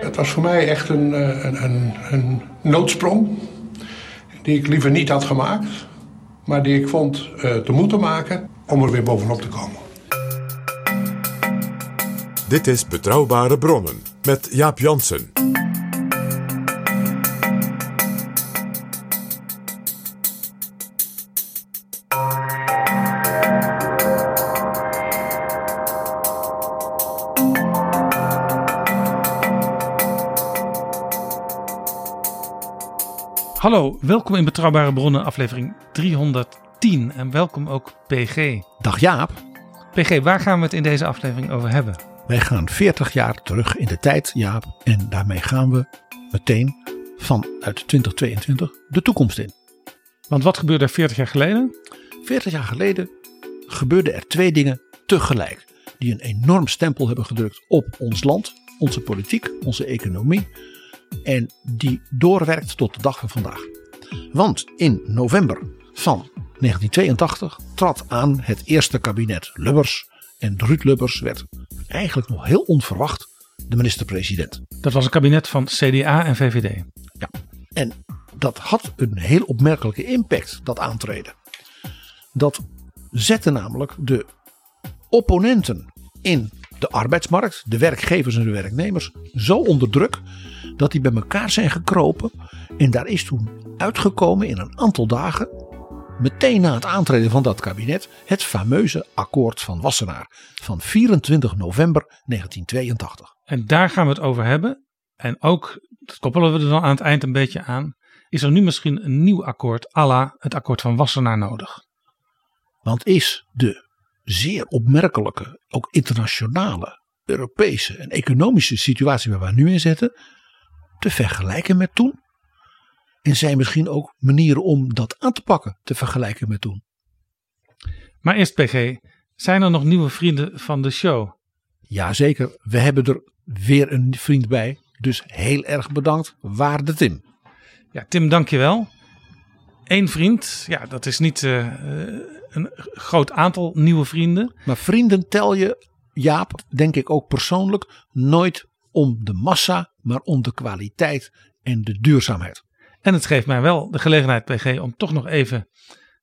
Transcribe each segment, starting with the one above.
Het was voor mij echt een, eh, een, een, een noodsprong. Die ik liever niet had gemaakt. Maar die ik vond eh, te moeten maken om er weer bovenop te komen. Dit is Betrouwbare Bronnen met Jaap Jansen. Hallo, welkom in Betrouwbare Bronnen, aflevering 310. En welkom ook PG. Dag Jaap, PG, waar gaan we het in deze aflevering over hebben? wij gaan 40 jaar terug in de tijd, Jaap. En daarmee gaan we meteen vanuit 2022 de toekomst in. Want wat gebeurde er 40 jaar geleden? 40 jaar geleden gebeurden er twee dingen tegelijk. Die een enorm stempel hebben gedrukt op ons land, onze politiek, onze economie. En die doorwerkt tot de dag van vandaag. Want in november van 1982 trad aan het eerste kabinet Lubbers. En Ruud Lubbers werd eigenlijk nog heel onverwacht de minister-president. Dat was een kabinet van CDA en VVD. En dat had een heel opmerkelijke impact, dat aantreden. Dat zette namelijk de opponenten in de arbeidsmarkt, de werkgevers en de werknemers, zo onder druk dat die bij elkaar zijn gekropen. En daar is toen uitgekomen in een aantal dagen, meteen na het aantreden van dat kabinet, het fameuze akkoord van Wassenaar van 24 november 1982. En daar gaan we het over hebben. En ook, dat koppelen we er dan aan het eind een beetje aan, is er nu misschien een nieuw akkoord à la het akkoord van Wassenaar nodig. Want is de zeer opmerkelijke, ook internationale, Europese en economische situatie waar we nu in zitten, te vergelijken met toen? En zijn misschien ook manieren om dat aan te pakken te vergelijken met toen? Maar eerst PG, zijn er nog nieuwe vrienden van de show? Jazeker, we hebben er weer een vriend bij. Dus heel erg bedankt, waarde Tim. Ja, Tim, dankjewel. Eén vriend, ja, dat is niet eh, eh, een groot aantal nieuwe vrienden. Maar vrienden tel je, Jaap, denk ik ook persoonlijk, nooit om de massa, maar om de kwaliteit en de duurzaamheid. En het geeft mij wel de gelegenheid, PG, om toch nog even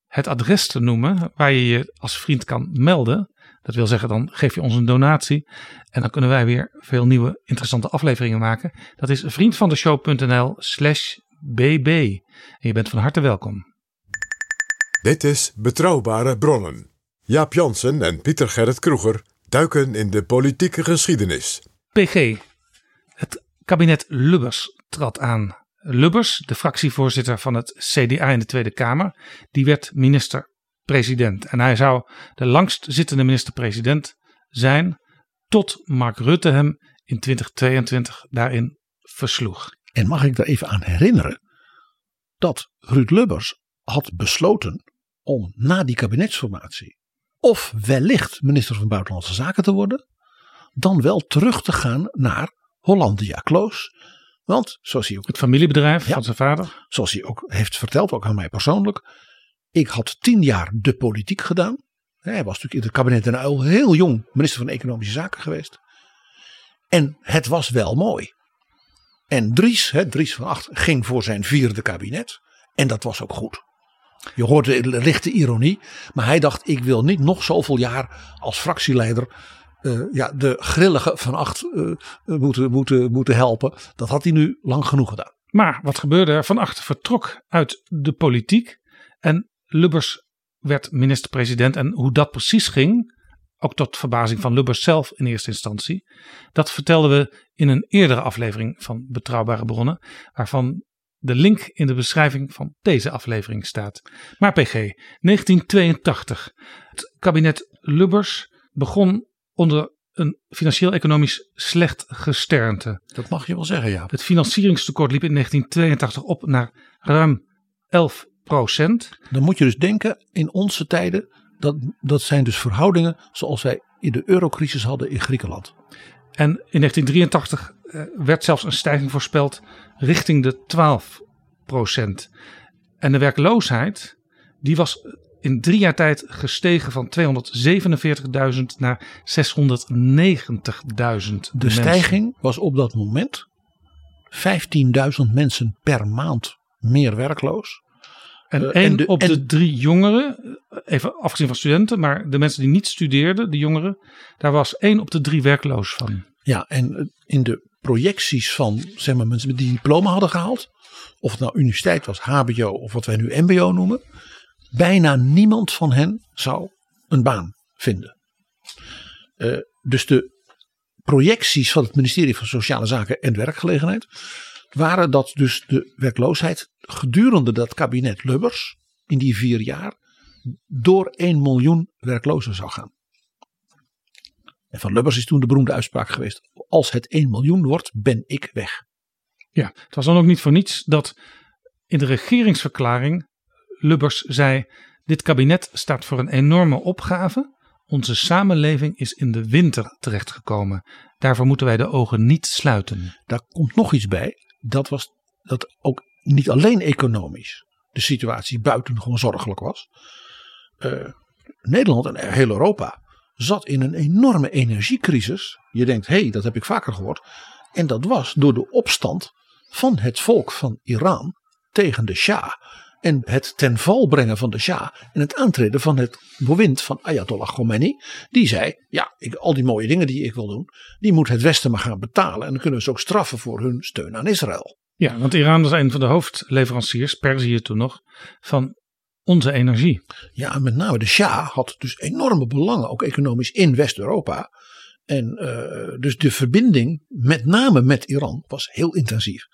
het adres te noemen waar je je als vriend kan melden. Dat wil zeggen, dan geef je ons een donatie en dan kunnen wij weer veel nieuwe interessante afleveringen maken. Dat is vriendvandeshow.nl slash bb. En je bent van harte welkom. Dit is Betrouwbare Bronnen. Jaap Jansen en Pieter Gerrit Kroeger duiken in de politieke geschiedenis. PG, het kabinet Lubbers trad aan. Lubbers, de fractievoorzitter van het CDA in de Tweede Kamer, die werd minister-president. En hij zou de langst zittende minister-president zijn tot Mark Rutte hem in 2022 daarin versloeg. En mag ik daar even aan herinneren dat Ruud Lubbers had besloten om na die kabinetsformatie of wellicht minister van Buitenlandse Zaken te worden, dan wel terug te gaan naar Hollandia Kloos. Want zoals hij ook Het familiebedrijf Ja. van zijn vader. zoals hij ook heeft verteld, ook aan mij persoonlijk. Ik had tien jaar de politiek gedaan. Hij was natuurlijk in het kabinet Den Uyl heel jong minister van Economische Zaken geweest. En het was wel mooi. En Dries, hè, Dries van Acht, ging voor zijn vierde kabinet. En dat was ook goed. Je hoort de lichte ironie. Maar hij dacht, ik wil niet nog zoveel jaar als fractieleider eh, ja, de grillige van acht eh, moeten, moeten, moeten helpen. Dat had hij nu lang genoeg gedaan. Maar wat gebeurde er? Van Acht vertrok uit de politiek en Lubbers werd minister-president. En hoe dat precies ging, ook tot verbazing van Lubbers zelf in eerste instantie, dat vertelden we in een eerdere aflevering van Betrouwbare Bronnen, waarvan de link in de beschrijving van deze aflevering staat. Maar PG, 1982. Het kabinet Lubbers begon onder een financieel-economisch slecht gesternte. Dat mag je wel zeggen, ja. Het financieringstekort liep in 1982 op naar ruim 11 procent. Dan moet je dus denken, in onze tijden, dat, dat zijn dus verhoudingen zoals wij in de eurocrisis hadden in Griekenland. En in 1983 eh, werd zelfs een stijging voorspeld richting de 12 procent. En de werkloosheid, die was in drie jaar tijd gestegen van 247.000 naar 690.000. De stijging was op dat moment 15.000 mensen per maand meer werkloos. En één de- op en- de drie jongeren, even afgezien van studenten, maar de mensen die niet studeerden, de jongeren, daar was één op de drie werkloos van. Ja, en eh, in de projecties van zeg maar, mensen die diploma hadden gehaald, of het nou universiteit was, HBO of wat wij nu MBO noemen, bijna niemand van hen zou een baan vinden. Eh, dus de projecties van het ministerie van Sociale Zaken en Werkgelegenheid waren dat dus de werkloosheid gedurende dat kabinet Lubbers in die vier jaar door 1 miljoen werklozen zou gaan. En van Lubbers is toen de beroemde uitspraak geweest: als het 1 miljoen wordt, ben ik weg. Ja, het was dan ook niet voor niets dat in de regeringsverklaring Lubbers zei: Dit kabinet staat voor een enorme opgave. Onze samenleving is in de winter terechtgekomen. Daarvoor moeten wij de ogen niet sluiten. Daar komt nog iets bij. Dat was dat ook niet alleen economisch de situatie buitengewoon zorgelijk was. Eh, Nederland en heel Europa zat in een enorme energiecrisis. Je denkt, hé, hey, dat heb ik vaker gehoord. En dat was door de opstand van het volk van Iran tegen de Shah. En het ten val brengen van de Shah. En het aantreden van het bewind van Ayatollah Khomeini. Die zei, ja, ik, al die mooie dingen die ik wil doen. Die moet het Westen maar gaan betalen. En dan kunnen we ze ook straffen voor hun steun aan Israël. Ja, want Iran was een van de hoofdleveranciers, Perzië toen nog, van onze energie. Ja, en met name de Shah had dus enorme belangen, ook economisch, in West-Europa. En eh, dus de verbinding, met name met Iran, was heel intensief.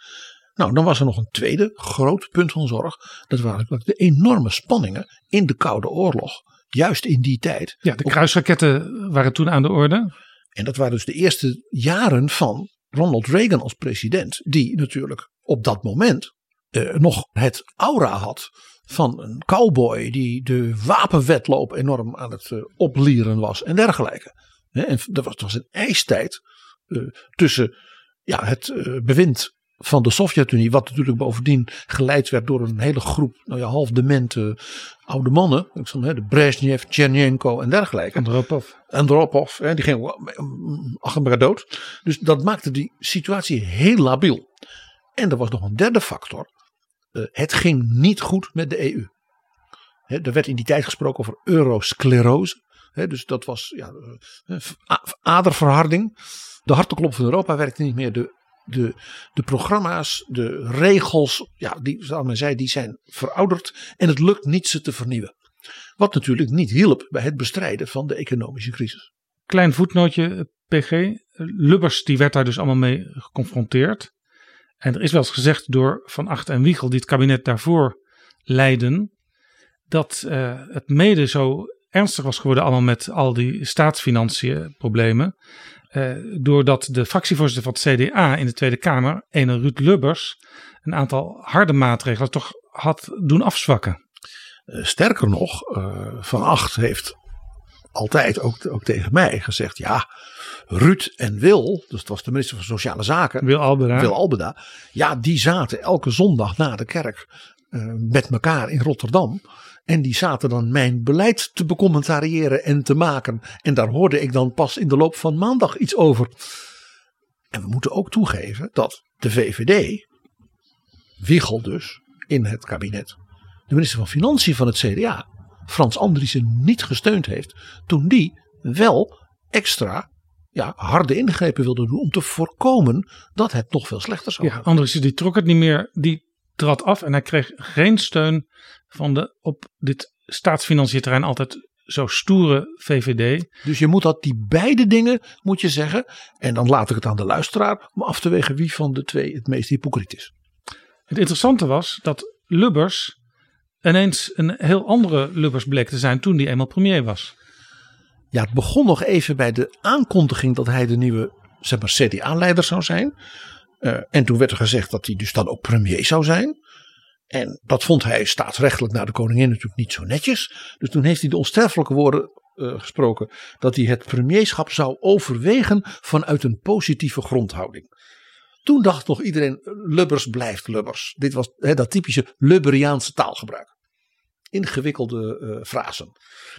Nou, dan was er nog een tweede groot punt van zorg. Dat waren de enorme spanningen in de Koude Oorlog. Juist in die tijd. Ja, de kruisraketten waren toen aan de orde. En dat waren dus de eerste jaren van Ronald Reagan als president. Die natuurlijk op dat moment eh, nog het aura had van een cowboy die de wapenwetloop enorm aan het eh, oplieren was en dergelijke. En dat was een ijstijd eh, tussen ja, het eh, bewind van de Sovjet-Unie, wat natuurlijk bovendien geleid werd door een hele groep nou ja, half demente oude mannen, ik zal, hè, de Brezhnev, Tchernenko en dergelijke. Andropov. Andropov, hè, die ging achter elkaar dood. Dus dat maakte die situatie heel labiel. En er was nog een derde factor. Uh, het ging niet goed met de EU. Hè, er werd in die tijd gesproken over eurosclerose. Hè, dus dat was ja, aderverharding. De hartenklop van Europa werkte niet meer. De, de, de programma's, de regels, ja, die, zoals men zei, die zijn verouderd. En het lukt niet ze te vernieuwen. Wat natuurlijk niet hielp bij het bestrijden van de economische crisis. Klein voetnootje, PG. Lubbers die werd daar dus allemaal mee geconfronteerd. En er is wel eens gezegd door Van Acht en Wiegel, die het kabinet daarvoor leiden, dat uh, het mede zo ernstig was geworden allemaal met al die staatsfinanciën problemen. Uh, doordat de fractievoorzitter van het CDA in de Tweede Kamer, ene Ruud Lubbers, een aantal harde maatregelen toch had doen afzwakken. Uh, sterker nog, Van Acht heeft altijd ook, ook tegen mij gezegd, ja, Ruud en Wil, dus het was de minister van Sociale Zaken, Wil Albeda, Wil Albeda ja, die zaten elke zondag na de kerk met elkaar in Rotterdam. En die zaten dan mijn beleid te becommentariëren en te maken. En daar hoorde ik dan pas in de loop van maandag iets over. En we moeten ook toegeven dat de VVD, Wiegel dus, in het kabinet, de minister van Financiën van het CDA, Frans Andriessen, niet gesteund heeft. Toen die wel extra ja, harde ingrepen wilde doen om te voorkomen dat het nog veel slechter zou Ja, Andriessen die trok het niet meer. Die trad af en hij kreeg geen steun van de op dit staatsfinanciën terrein altijd zo stoere VVD. Dus je moet dat die beide dingen moet je zeggen. En dan laat ik het aan de luisteraar om af te wegen wie van de twee het meest hypocriet is. Het interessante was dat Lubbers ineens een heel andere Lubbers bleek te zijn toen hij eenmaal premier was. Ja, het begon nog even bij de aankondiging dat hij de nieuwe zeg maar, CDA-leider zou zijn. Uh, en toen werd er gezegd dat hij dus dan ook premier zou zijn. En dat vond hij staatsrechtelijk naar de koningin natuurlijk niet zo netjes. Dus toen heeft hij de onsterfelijke woorden uh, gesproken dat hij het premierschap zou overwegen vanuit een positieve grondhouding. Toen dacht nog iedereen, Lubbers blijft Lubbers. Dit was dat typische Lubberiaanse taalgebruik. Ingewikkelde uh, frasen.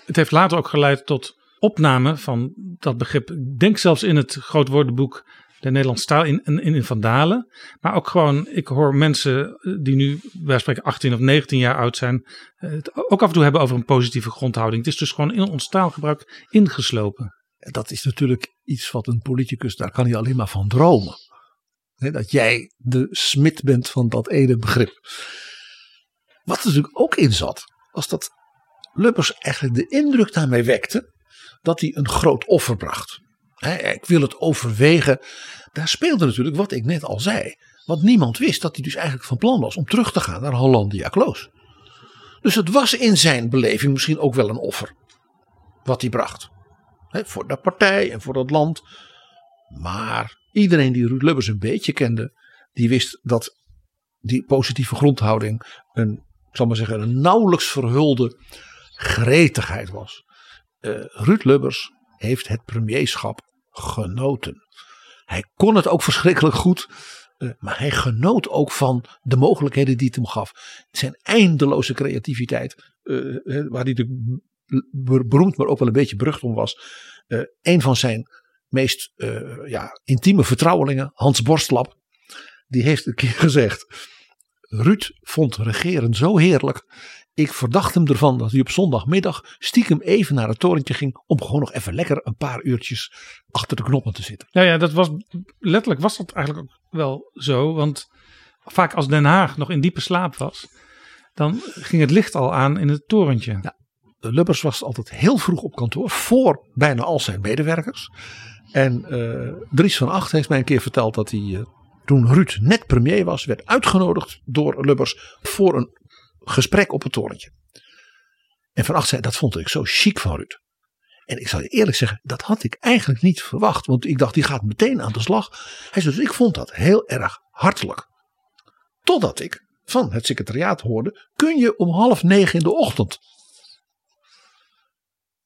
Het heeft later ook geleid tot opname van dat begrip. Ik denk zelfs in het grootwoordenboek de Nederlandse taal in, in, in Van Dalen. Maar ook gewoon, ik hoor mensen die nu, wij spreken 18 of 19 jaar oud zijn, het ook af en toe hebben over een positieve grondhouding. Het is dus gewoon in ons taalgebruik ingeslopen. Dat is natuurlijk iets wat een politicus, daar kan hij alleen maar van dromen. dat jij de smid bent van dat ene begrip. Wat er natuurlijk ook in zat, was dat Lubbers eigenlijk de indruk daarmee wekte dat hij een groot offer bracht. Ik wil het overwegen. Daar speelde natuurlijk wat ik net al zei. Want niemand wist dat hij dus eigenlijk van plan was om terug te gaan naar Hollandia Kloos. Dus het was in zijn beleving misschien ook wel een offer. Wat hij bracht. voor de partij en voor dat land. Maar iedereen die Ruud Lubbers een beetje kende. Die wist dat die positieve grondhouding een, ik zal maar zeggen, een nauwelijks verhulde gretigheid was uh, Ruud Lubbers heeft het premierschap genoten. Hij kon het ook verschrikkelijk goed. Uh, maar hij genoot ook van de mogelijkheden die het hem gaf. Zijn eindeloze creativiteit. Uh, waar hij beroemd, maar ook wel een beetje berucht om was. een van zijn meest ja, intieme vertrouwelingen, Hans Borstlap. Die heeft een keer gezegd. Ruud vond regeren zo heerlijk. Ik verdacht hem ervan dat hij op zondagmiddag stiekem even naar het torentje ging. om gewoon nog even lekker een paar uurtjes achter de knoppen te zitten. Nou ja, dat was letterlijk was dat eigenlijk ook wel zo. Want vaak als Den Haag nog in diepe slaap was. dan ging het licht al aan in het torentje. Ja, Lubbers was altijd heel vroeg op kantoor. voor bijna al zijn medewerkers. En uh, Dries van Acht heeft mij een keer verteld dat hij. Uh, toen Ruud net premier was, werd uitgenodigd door Lubbers voor een gesprek op het torentje. En Van Acht zei, dat vond ik zo chic van Ruud. En ik zal je eerlijk zeggen, dat had ik eigenlijk niet verwacht. Want ik dacht, die gaat meteen aan de slag. Hij zei, dus ik vond dat heel erg hartelijk. Totdat ik van het secretariaat hoorde, kun je om half negen in de ochtend.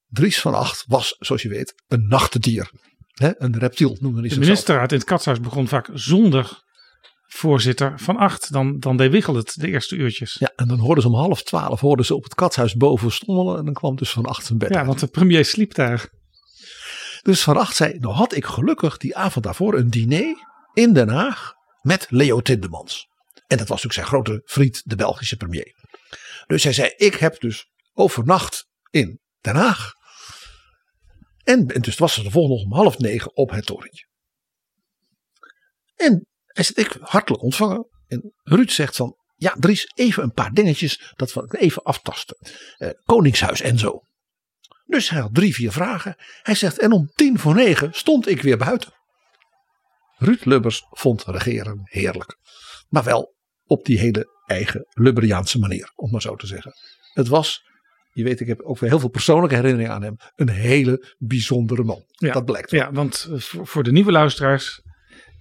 Dries van Acht was, zoals je weet, een nachtdier. Een reptiel noemde hij De ministerraad in het katshuis begon vaak zonder voorzitter van acht. Dan, dan deed het de eerste uurtjes. Ja, en dan hoorden ze om half twaalf hoorden ze op het katshuis boven stommelen. En dan kwam dus van acht zijn bed. Ja, want de premier sliep daar. Dus van acht zei, nou had ik gelukkig die avond daarvoor een diner in Den Haag met Leo Tindemans. En dat was natuurlijk zijn grote vriend, de Belgische premier. Dus hij zei, ik heb dus overnacht in Den Haag. En, en dus was het de volgende om half negen op het torentje. En hij zegt, ik hartelijk ontvangen. En Ruud zegt van, ja Dries, even een paar dingetjes, dat we even aftasten. Eh, Koningshuis en zo. Dus hij had drie, vier vragen. Hij zegt, en om tien voor negen stond ik weer buiten. Ruud Lubbers vond regeren heerlijk. Maar wel op die hele eigen Lubberiaanse manier, om maar zo te zeggen. Het was, je weet, ik heb ook weer heel veel persoonlijke herinneringen aan hem. Een hele bijzondere man. Ja, dat blijkt. Ja, want eh, voor de nieuwe luisteraars,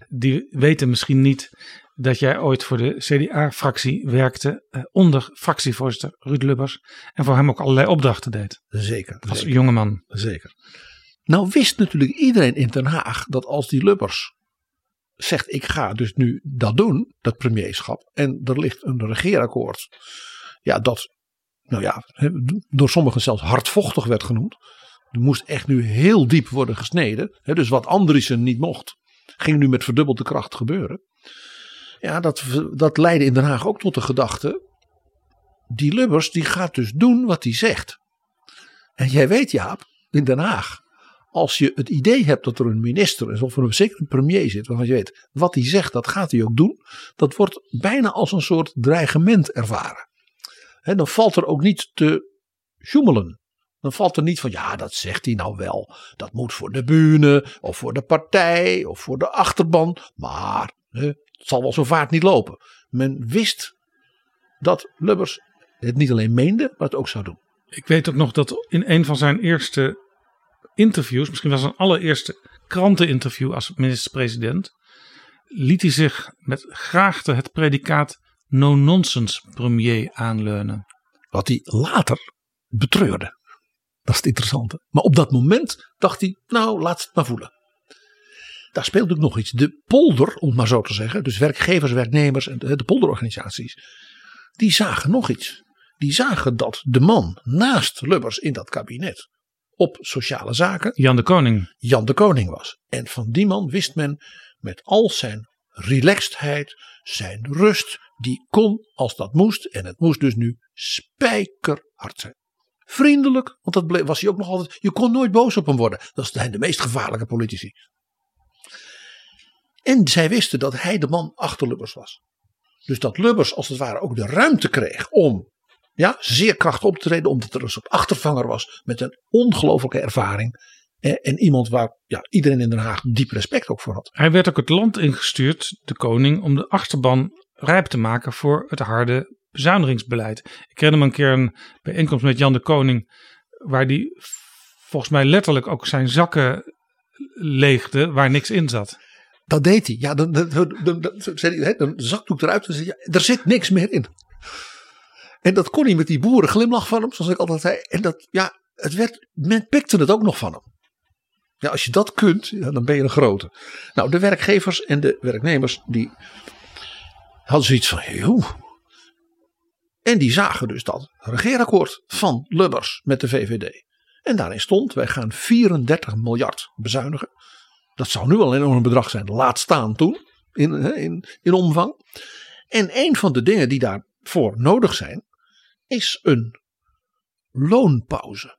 die weten misschien niet dat jij ooit voor de CDA-fractie werkte eh, onder fractievoorzitter Ruud Lubbers en voor hem ook allerlei opdrachten deed. Zeker. Als zeker. jongeman. Zeker. Nou wist natuurlijk iedereen in Den Haag dat als die Lubbers zegt ik ga dus nu dat doen, dat premierschap, en er ligt een regeerakkoord, ja dat, nou ja, door sommigen zelfs hardvochtig werd genoemd. Er moest echt nu heel diep worden gesneden. Dus wat Andriessen niet mocht, ging nu met verdubbelde kracht gebeuren. Ja, dat, dat leidde in Den Haag ook tot de gedachte. die Lubbers die gaat dus doen wat hij zegt. En jij weet Jaap, in Den Haag, als je het idee hebt dat er een minister is of er zeker een premier zit, waarvan je weet wat hij zegt, dat gaat hij ook doen. Dat wordt bijna als een soort dreigement ervaren. Dan valt er ook niet te sjoemelen. Dan valt er niet van, ja, dat zegt hij nou wel. Dat moet voor de bühne, of voor de partij, of voor de achterban. Maar he, het zal wel zo vaart niet lopen. Men wist dat Lubbers het niet alleen meende, maar het ook zou doen. Ik weet ook nog dat in een van zijn eerste interviews, misschien was zijn allereerste kranteninterview als minister-president, liet hij zich met graagte het predicaat no-nonsense premier aanleunen. Wat hij later betreurde. Dat is het interessante. Maar op dat moment dacht hij, nou laat het maar voelen. Daar speelt ook nog iets. De polder, om het maar zo te zeggen, dus werkgevers, werknemers en de polderorganisaties, die zagen nog iets. Die zagen dat de man naast Lubbers in dat kabinet op sociale zaken. Jan de Koning. Jan de Koning was. En van die man wist men met al zijn relaxedheid, zijn rust, die kon als dat moest. En het moest dus nu spijkerhard zijn. Vriendelijk, want dat was hij ook nog altijd. Je kon nooit boos op hem worden. Dat zijn de meest gevaarlijke politici. En zij wisten dat hij de man achter Lubbers was. Dus dat Lubbers als het ware ook de ruimte kreeg om ja, zeer krachtig op te treden. Omdat er een soort achtervanger was met een ongelofelijke ervaring. En iemand waar ja, iedereen in Den Haag diep respect ook voor had. Hij werd ook het land ingestuurd, de koning, om de achterban rijp te maken voor het harde bezuinigingsbeleid. Ik herinner me een keer een bijeenkomst met Jan de Koning, waar die volgens mij letterlijk ook zijn zakken leegde waar niks in zat. Dat deed hij. Ja, dan, dan, dan, dan, zakdoek eruit en zei ja, er zit niks meer in. En dat kon hij met die boeren glimlach van hem, zoals ik altijd zei. En dat, ja, het werd, men pikte het ook nog van hem. Ja, als je dat kunt, dan ben je een grote. Nou, de werkgevers en de werknemers, die hadden zoiets van, joh. En die zagen dus dat regeerakkoord van Lubbers met de VVD. En daarin stond, wij gaan 34 miljard bezuinigen. Dat zou nu al een enorm bedrag zijn, laat staan toen, in, in, in omvang. En een van de dingen die daarvoor nodig zijn, is een loonpauze.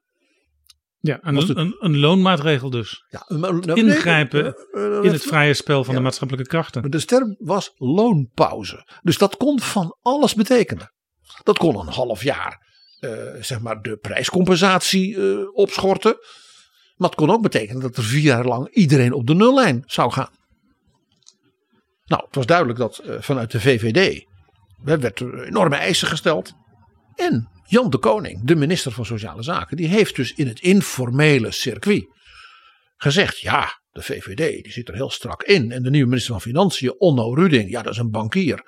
Ja, een, een, een, loonmaatregel dus. Ja, nou, Ingrijpen uh, in het vrije spel van de maatschappelijke krachten. De term was loonpauze. Dus dat kon van alles betekenen. Dat kon een half jaar uh, zeg maar de prijscompensatie uh, opschorten. Maar het kon ook betekenen dat er vier jaar lang iedereen op de nullijn zou gaan. Nou, het was duidelijk dat vanuit de VVD werd er enorme eisen gesteld. En Jan de Koning, de minister van Sociale Zaken, die heeft dus in het informele circuit gezegd: ja, de VVD die zit er heel strak in. En de nieuwe minister van Financiën, Onno Ruding, ja, dat is een bankier.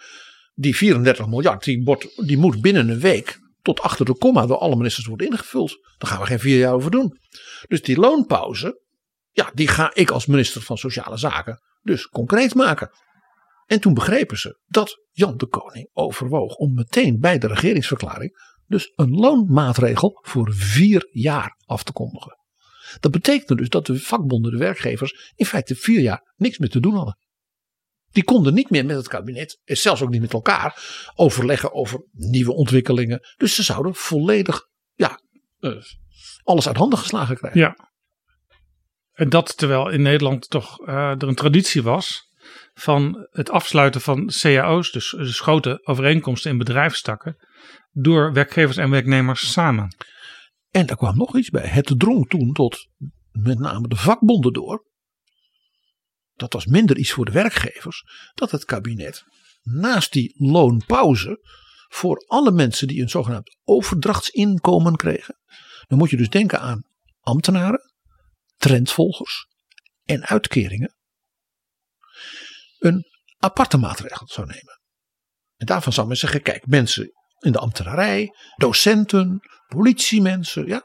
Die 34 miljard, die, moet binnen een week tot achter de komma door alle ministers worden ingevuld. Daar gaan we geen vier jaar over doen. Dus die loonpauze, ja, die ga ik als minister van Sociale Zaken dus concreet maken. En toen begrepen ze dat Jan de Koning overwoog om meteen bij de regeringsverklaring dus een loonmaatregel voor vier jaar af te kondigen. Dat betekende dus dat de vakbonden, de werkgevers, in feite vier jaar niks meer te doen hadden. Die konden niet meer met het kabinet, en zelfs ook niet met elkaar, overleggen over nieuwe ontwikkelingen. Dus ze zouden volledig ja, eh, alles uit handen geslagen krijgen. Ja. En dat terwijl in Nederland toch uh, er een traditie was van het afsluiten van cao's, dus, dus grote overeenkomsten in bedrijfstakken, door werkgevers en werknemers samen. En daar kwam nog iets bij. Het drong toen tot met name de vakbonden door. Dat was minder iets voor de werkgevers. Dat het kabinet naast die loonpauze voor alle mensen die een zogenaamd overdrachtsinkomen kregen. Dan moet je dus denken aan ambtenaren, trendvolgers en uitkeringen een aparte maatregel zou nemen. En daarvan zou men zeggen: kijk, mensen in de ambtenarij, docenten, politiemensen, ja,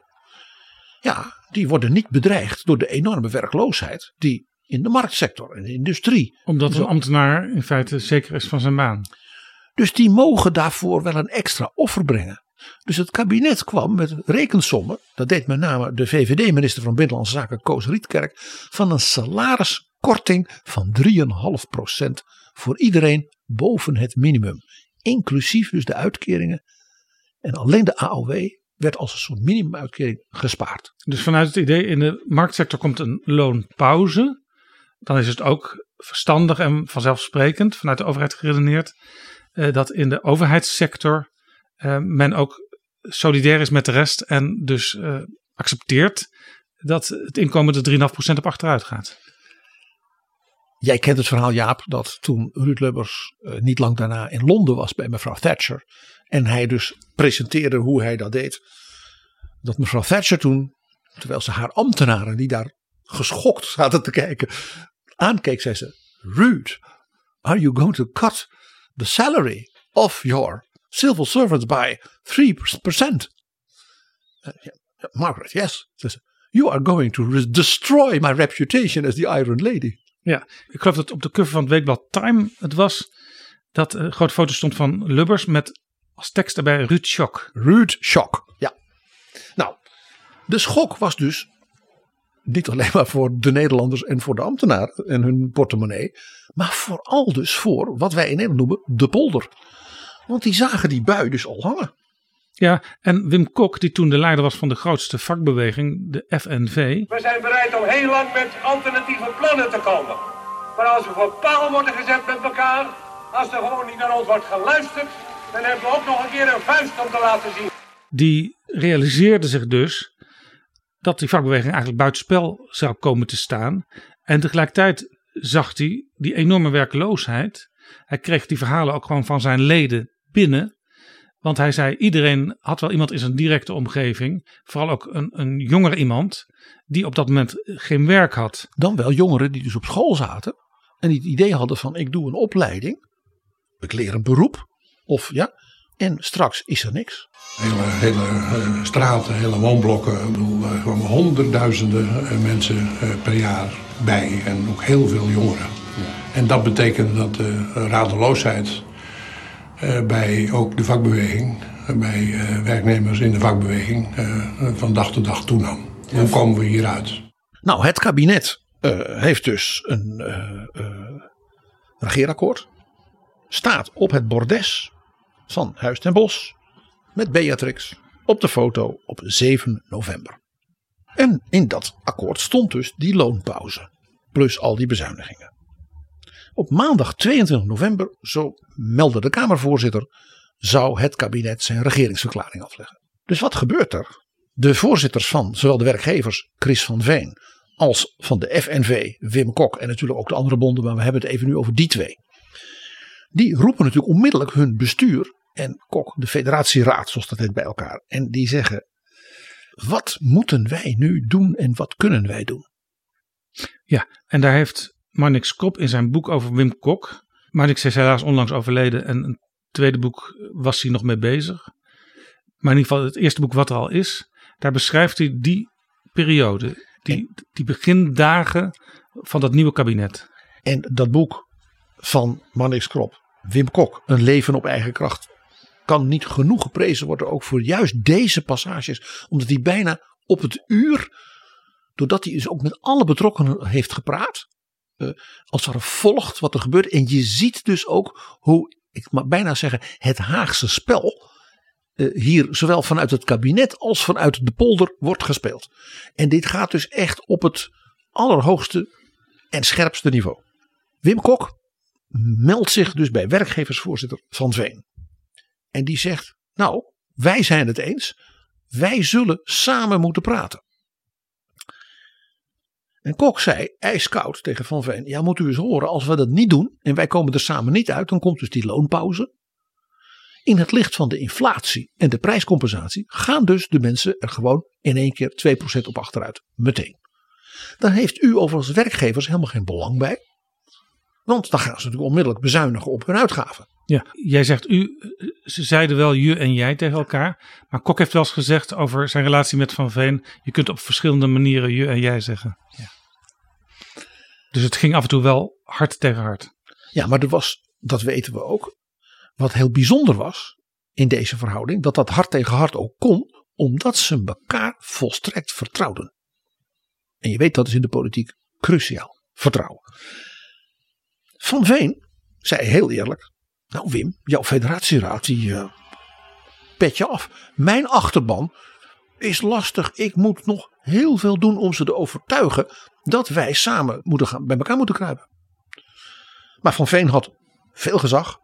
ja, die worden niet bedreigd door de enorme werkloosheid die in de marktsector en de industrie. Omdat een ambtenaar in feite zeker is van zijn baan. Dus die mogen daarvoor wel een extra offer brengen. Dus het kabinet kwam met rekensommen, dat deed met name de VVD-minister van Binnenlandse Zaken Koos Rietkerk, van een salariskorting van 3,5% voor iedereen boven het minimum. Inclusief dus de uitkeringen En alleen de AOW werd als een soort minimumuitkering gespaard. Dus vanuit het idee in de marktsector komt een loonpauze. Dan is het ook verstandig en vanzelfsprekend vanuit de overheid geredeneerd eh, dat in de overheidssector eh, men ook solidair is met de rest en dus eh, accepteert dat het inkomen er 3,5% op achteruit gaat. Jij kent het verhaal, Jaap, dat toen Ruud Lubbers eh, niet lang daarna in Londen was bij mevrouw Thatcher. En hij dus presenteerde hoe hij dat deed. Dat mevrouw Thatcher toen, terwijl ze haar ambtenaren die daar geschokt zaten te kijken, aankeek, zei ze: Ruud, are you going to cut the salary of your civil servants by 3%? Uh, yeah, Margaret, yes. Ze, you are going to destroy my reputation as the Iron Lady. Ja, ik geloof dat op de cover van het weekblad Time het was dat een grote foto stond van Lubbers met als tekst daarbij Ruud Schok. Ruud ja. Nou, de schok was dus niet alleen maar voor de Nederlanders en voor de ambtenaren en hun portemonnee, maar vooral dus voor wat wij in Nederland noemen de polder. Want die zagen die bui dus al hangen. Ja, en Wim Kok, die toen de leider was van de grootste vakbeweging, de FNV. We zijn bereid om heel lang met alternatieve plannen te komen. Maar als we voor paal worden gezet met elkaar, als er gewoon niet naar ons wordt geluisterd, dan hebben we ook nog een keer een vuist om te laten zien. Die realiseerde zich dus dat die vakbeweging eigenlijk buitenspel zou komen te staan. En tegelijkertijd zag hij die enorme werkloosheid. Hij kreeg die verhalen ook gewoon van zijn leden binnen. Want hij zei, iedereen had wel iemand in zijn directe omgeving, vooral ook een, een jonger iemand, die op dat moment geen werk had. Dan wel jongeren die dus op school zaten en die het idee hadden van ik doe een opleiding, ik leer een beroep of ja, en straks is er niks. Hele, hele straten, hele woonblokken. Ik bedoel, er kwamen honderdduizenden eh, mensen eh, per jaar bij. En ook heel veel jongeren. En dat betekent dat de radeloosheid eh, bij ook de vakbeweging, eh, bij eh, werknemers in de vakbeweging, eh, van dag tot dag toenam. Hoe komen we hieruit? Nou, het kabinet eh, heeft dus een eh, eh, regeerakkoord. Staat op het bordes van Huis ten Bos met Beatrix op de foto op 7 november. En in dat akkoord stond dus die loonpauze. Plus al die bezuinigingen. Op maandag 22 november, zo meldde de Kamervoorzitter, zou het kabinet zijn regeringsverklaring afleggen. Dus wat gebeurt er? De voorzitters van zowel de werkgevers, Chris van Veen, als van de FNV, Wim Kok en natuurlijk ook de andere bonden, maar we hebben het even nu over die twee. Die roepen natuurlijk onmiddellijk hun bestuur en Kok, de federatieraad, zoals dat heet, bij elkaar. En die zeggen, wat moeten wij nu doen en wat kunnen wij doen? Ja, en daar heeft Marnix Krop in zijn boek over Wim Kok. Marnix is helaas onlangs overleden en een tweede boek was hij nog mee bezig. Maar in ieder geval het eerste boek wat er al is. Daar beschrijft hij die periode, die, die begindagen van dat nieuwe kabinet. En dat boek van Mannix Krop, Wim Kok, Een leven op eigen kracht, kan niet genoeg geprezen worden ook voor juist deze passages. Omdat hij bijna op het uur, doordat hij dus ook met alle betrokkenen heeft gepraat, eh, als ware volgt wat er gebeurt. En je ziet dus ook hoe, ik mag bijna zeggen, het Haagse spel eh, hier zowel vanuit het kabinet als vanuit de polder wordt gespeeld. En dit gaat dus echt op het allerhoogste en scherpste niveau. Wim Kok meldt zich dus bij werkgeversvoorzitter Van Veen. En die zegt, nou, wij zijn het eens. Wij zullen samen moeten praten. En Kok zei ijskoud tegen Van Veen. Ja, moet u eens horen, als we dat niet doen en wij komen er samen niet uit, dan komt dus die loonpauze. In het licht van de inflatie en de prijscompensatie gaan dus de mensen er gewoon in één keer 2% op achteruit. Meteen. Daar heeft u overigens werkgevers helemaal geen belang bij. Want dan gaan ze natuurlijk onmiddellijk bezuinigen op hun uitgaven. Ja, jij zegt u, ze zeiden wel je en jij tegen elkaar. Maar Kok heeft wel eens gezegd over zijn relatie met Van Veen. Je kunt op verschillende manieren je en jij zeggen. Ja. Dus het ging af en toe wel hard tegen hard. Ja, maar er was, dat weten we ook, wat heel bijzonder was in deze verhouding. Dat dat hard tegen hard ook kon, omdat ze elkaar volstrekt vertrouwden. En je weet dat is in de politiek cruciaal, vertrouwen. Van Veen zei heel eerlijk, nou Wim, jouw federatieraad die, uh, petje af. Mijn achterban is lastig. Ik moet nog heel veel doen om ze te overtuigen dat wij samen moeten gaan, bij elkaar moeten kruipen. Maar Van Veen had veel gezag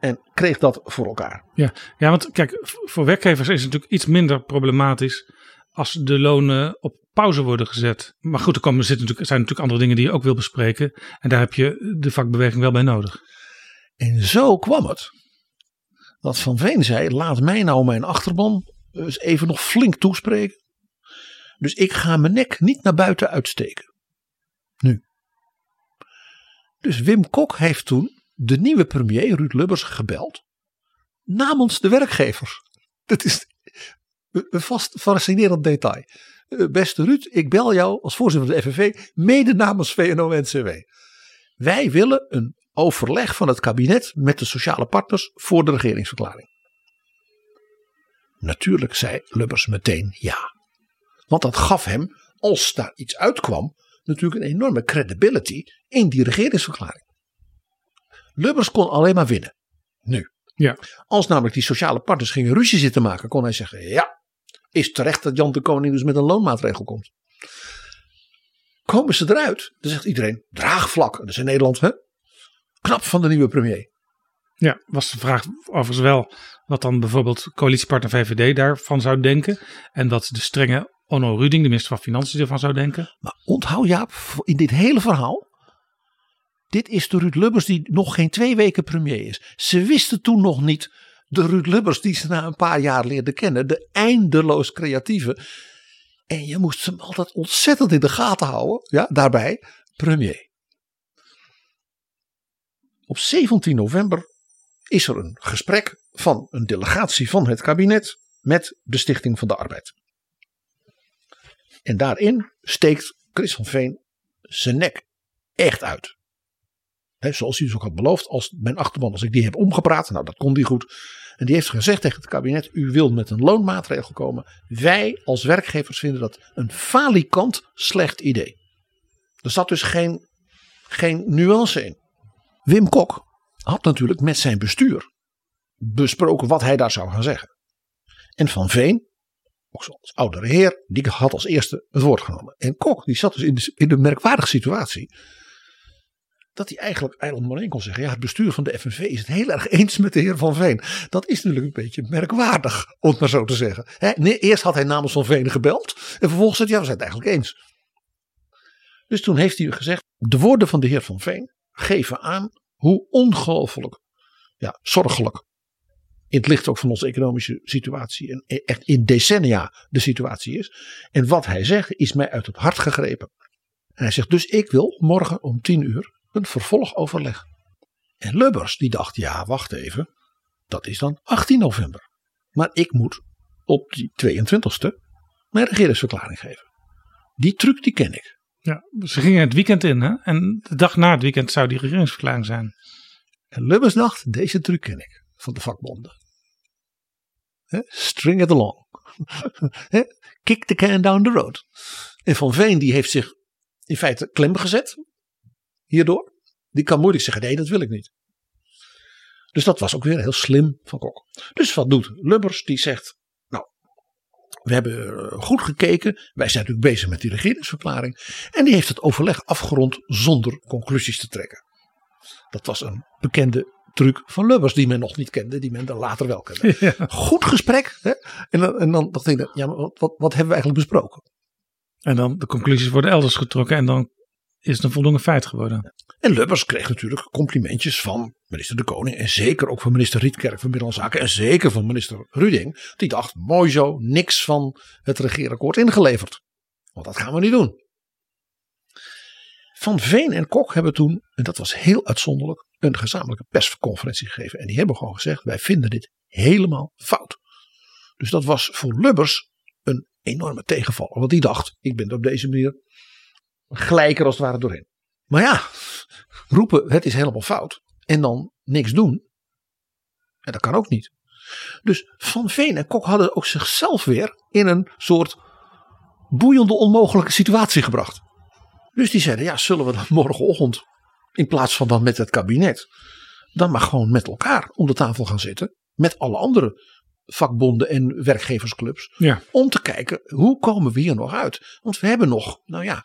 en kreeg dat voor elkaar. Ja, ja want kijk, voor werkgevers is het natuurlijk iets minder problematisch als de lonen op pauze worden gezet. Maar goed, er komen, zitten natuurlijk, zijn natuurlijk andere dingen die je ook wil bespreken. En daar heb je de vakbeweging wel bij nodig. En zo kwam het dat Van Veen zei: laat mij nou mijn achterban eens even nog flink toespreken. Dus ik ga mijn nek niet naar buiten uitsteken. Nu. Dus Wim Kok heeft toen de nieuwe premier Ruud Lubbers gebeld. Namens de werkgevers. Dat is een vast fascinerend detail. Eh, Beste Ruud, ik bel jou als voorzitter van de FNV mede namens VNO-NCW. Wij willen een overleg van het kabinet met de sociale partners voor de regeringsverklaring. Natuurlijk zei Lubbers meteen ja. Want dat gaf hem, als daar iets uitkwam, natuurlijk een enorme credibility in die regeringsverklaring. Lubbers kon alleen maar winnen. Nu. Ja. Als namelijk die sociale partners gingen ruzie zitten maken, kon hij zeggen: Ja, is terecht dat Jan de Koning dus met een loonmaatregel komt. Komen ze eruit, dan zegt iedereen: draagvlak. Dat is in Nederland, hè? Knap van de nieuwe premier. Ja, was de vraag overigens wel wat dan bijvoorbeeld coalitiepartner VVD daarvan zou denken. En wat de strenge Onno Ruding, de minister van Financiën, ervan zou denken. Maar onthoud Jaap, in dit hele verhaal. Dit is de Ruud Lubbers die nog geen twee weken premier is. Ze wisten toen nog niet de Ruud Lubbers die ze na een paar jaar leerden kennen. De eindeloos creatieve. En je moest hem altijd ontzettend in de gaten houden. Ja, daarbij premier. Op 17 november is er een gesprek van een delegatie van het kabinet met de Stichting van de Arbeid. En daarin steekt Chris van Veen zijn nek echt uit. He, zoals hij dus ook had beloofd, als mijn achterban, als ik die heb omgepraat, nou dat kon die goed. En die heeft gezegd tegen het kabinet, u wilt met een loonmaatregel komen. Wij als werkgevers vinden dat een falikant slecht idee. Er zat dus geen, geen nuance in. Wim Kok had natuurlijk met zijn bestuur besproken wat hij daar zou gaan zeggen. En Van Veen, ook als oudere heer, die had als eerste het woord genomen. En Kok die zat dus in de, in de merkwaardige situatie dat hij eigenlijk eigenlijk maar één kon zeggen. Ja, het bestuur van de FNV is het heel erg eens met de heer Van Veen. Dat is natuurlijk een beetje merkwaardig, om het maar zo te zeggen. nee, eerst had hij namens Van Veen gebeld. En vervolgens zei hij, ja, we zijn het eigenlijk eens. Dus toen heeft hij gezegd, de woorden van de heer Van Veen geven aan hoe ongelooflijk ja, zorgelijk. In het licht ook van onze economische situatie. En echt in decennia de situatie is. En wat hij zegt is mij uit het hart gegrepen. En hij zegt dus ik wil morgen om tien uur een vervolgoverleg. En Lubbers die dacht ja wacht even. Dat is dan 18 november. Maar ik moet op die 22e mijn regeringsverklaring geven. Die truc die ken ik. Ja, ze gingen het weekend in hè? en de dag na het weekend zou die regeringsverklaring zijn. En Lubbers dacht, deze truc ken ik van de vakbonden. String it along. Kick the can down the road. En Van Veen die heeft zich in feite klem gezet hierdoor. Die kan moeilijk zeggen, nee dat wil ik niet. Dus dat was ook weer heel slim van Kok. Dus wat doet Lubbers? Die zegt, we hebben eh, goed gekeken. Wij zijn natuurlijk bezig met die regeringsverklaring. En die heeft het overleg afgerond zonder conclusies te trekken. Dat was een bekende truc van Lubbers die men nog niet kende, die men dan later wel kende. Ja. Goed gesprek. Hè? En, dan, en dan dacht ik, ja, maar wat, wat, wat hebben we eigenlijk besproken? En dan de conclusies worden elders getrokken en dan is het een voldoende feit geworden. En Lubbers kreeg natuurlijk complimentjes van minister De Koning. En zeker ook van minister Rietkerk van Binnenlandse Zaken. En zeker van minister Ruding. Die dacht, mooi zo, niks van het regeerakkoord ingeleverd. Want dat gaan we niet doen. Van Veen en Kok hebben toen, en dat was heel uitzonderlijk, een gezamenlijke persconferentie gegeven. En die hebben gewoon gezegd, wij vinden dit helemaal fout. Dus dat was voor Lubbers een enorme tegenvaller. Want die dacht, ik ben er op deze manier gelijker als het ware doorheen. Maar ja, roepen het is helemaal fout en dan niks doen. En dat kan ook niet. Dus Van Veen en Kok hadden ook zichzelf weer in een soort boeiende onmogelijke situatie gebracht. Dus die zeiden, ja, zullen we dan morgenochtend in plaats van dan met het kabinet, dan maar gewoon met elkaar om de tafel gaan zitten. Met alle andere vakbonden en werkgeversclubs. Ja. Om te kijken hoe komen we hier nog uit. Want we hebben nog, nou ja,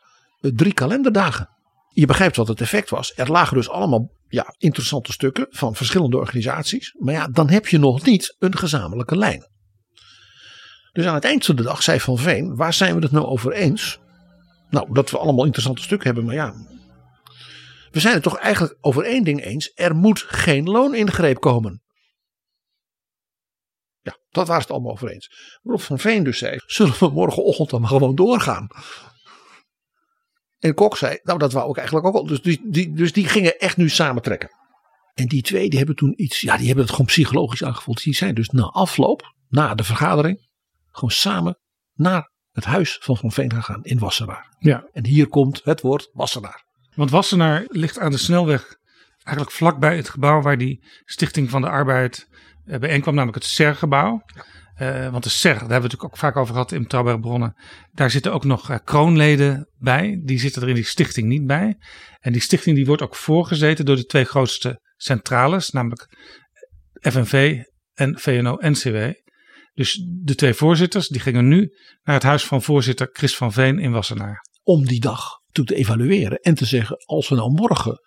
drie kalenderdagen. Je begrijpt wat het effect was. Er lagen dus allemaal ja, interessante stukken van verschillende organisaties. Maar ja, dan heb je nog niet een gezamenlijke lijn. Dus aan het eind van de dag zei Van Veen, waar zijn we het nou over eens? Nou, dat we allemaal interessante stukken hebben, maar ja. We zijn het toch eigenlijk over één ding eens. Er moet geen looningreep komen. Ja, dat waren het allemaal over eens. Waarop Van Veen dus zei, zullen we morgenochtend dan gewoon doorgaan? En Kok zei, nou dat wou ik eigenlijk ook al. Dus die, die, dus die gingen echt nu samentrekken. En die twee die hebben toen iets, ja die hebben het gewoon psychologisch aangevoeld. Die zijn dus na afloop, na de vergadering, gewoon samen naar het huis van Van Veen gegaan in Wassenaar. Ja. En hier komt het woord Wassenaar. Want Wassenaar ligt aan de snelweg eigenlijk vlakbij het gebouw waar die Stichting van de Arbeid eh, bijeenkwam, namelijk het SER-gebouw. Uh, want de SER, daar hebben we natuurlijk ook vaak over gehad in Betrouwbare Bronnen. Daar zitten ook nog uh, kroonleden bij. Die zitten er in die stichting niet bij. En die stichting die wordt ook voorgezeten door de twee grootste centrales, namelijk FNV en VNO-NCW. Dus de twee voorzitters die gingen nu naar het huis van voorzitter Chris van Veen in Wassenaar. Om die dag toe te evalueren en te zeggen: als we nou morgen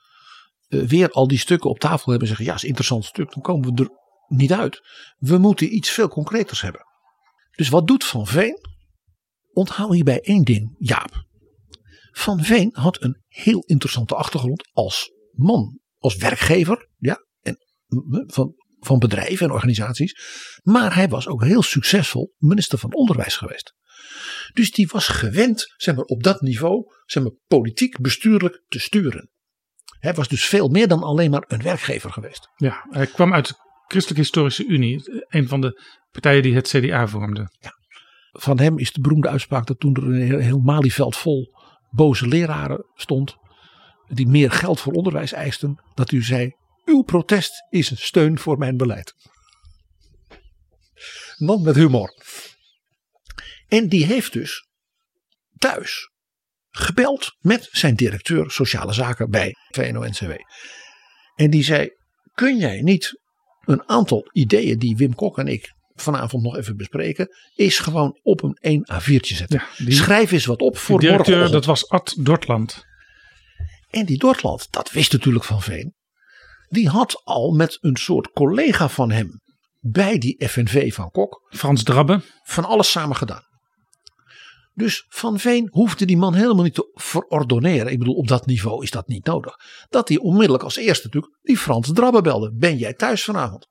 uh, weer al die stukken op tafel hebben, zeggen: ja, is een interessant stuk, dan komen we er niet uit. We moeten iets veel concreters hebben. Dus wat doet Van Veen? Onthoud hierbij één ding, Jaap. Van Veen had een heel interessante achtergrond als man, als werkgever, ja, en van, van bedrijven en organisaties. Maar hij was ook heel succesvol minister van Onderwijs geweest. Dus die was gewend, zeg maar, op dat niveau, zeg maar, politiek, bestuurlijk te sturen. Hij was dus veel meer dan alleen maar een werkgever geweest. Ja, hij kwam uit Christelijke Historische Unie, een van de partijen die het CDA vormden. Ja. Van hem is de beroemde uitspraak dat toen er een heel Malieveld vol boze leraren stond, die meer geld voor onderwijs eisten, dat u zei: Uw protest is een steun voor mijn beleid. Man met humor. En die heeft dus thuis gebeld met zijn directeur sociale zaken bij VNO-NCW. En die zei: Kun jij niet een aantal ideeën die Wim Kok en ik vanavond nog even bespreken, is gewoon op een 1 A4'tje zetten. Ja, die, Schrijf eens wat op voor directeur, dat was Ad Dortland. En die Dortland, dat wist natuurlijk Van Veen. Die had al met een soort collega van hem bij die FNV van Kok. Frans Drabbe. Van alles samen gedaan. Dus Van Veen hoefde die man helemaal niet te verordoneren. Ik bedoel, op dat niveau is dat niet nodig. Dat hij onmiddellijk als eerste natuurlijk die Frans Drabbe belde. Ben jij thuis vanavond?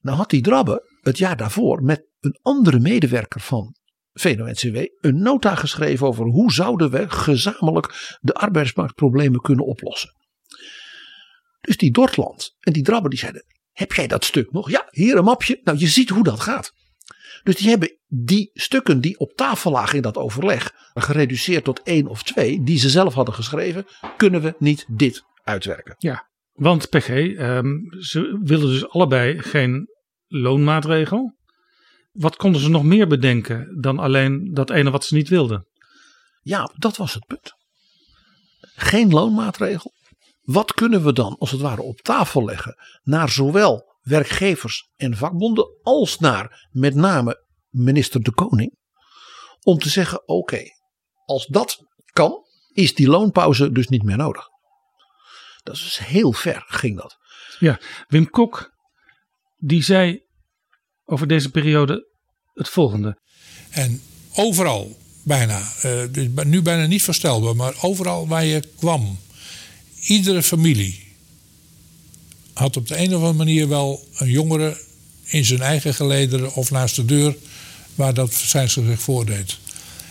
Nou had die Drabbe het jaar daarvoor met een andere medewerker van VNO-NCW een nota geschreven over hoe zouden we gezamenlijk de arbeidsmarktproblemen kunnen oplossen. Dus die Dortland en die Drabbe die zeiden, heb jij dat stuk nog? Ja, hier een mapje. Nou, je ziet hoe dat gaat. Dus die hebben die stukken die op tafel lagen in dat overleg, gereduceerd tot één of twee, die ze zelf hadden geschreven, kunnen we niet dit uitwerken. Ja, want PG, um, ze wilden dus allebei geen loonmaatregel. Wat konden ze nog meer bedenken dan alleen dat ene wat ze niet wilden? Ja, dat was het punt. Geen loonmaatregel. Wat kunnen we dan als het ware op tafel leggen naar zowel werkgevers en vakbonden als naar met name minister De Koning. Om te zeggen oké, okay, als dat kan is die loonpauze dus niet meer nodig. Dat is dus heel ver ging dat. Ja, Wim Kok die zei over deze periode het volgende. En overal bijna, uh, nu bijna niet voorstelbaar, maar overal waar je kwam, iedere familie had op de een of andere manier wel een jongere in zijn eigen gelederen of naast de deur waar dat zijn zich voordeed.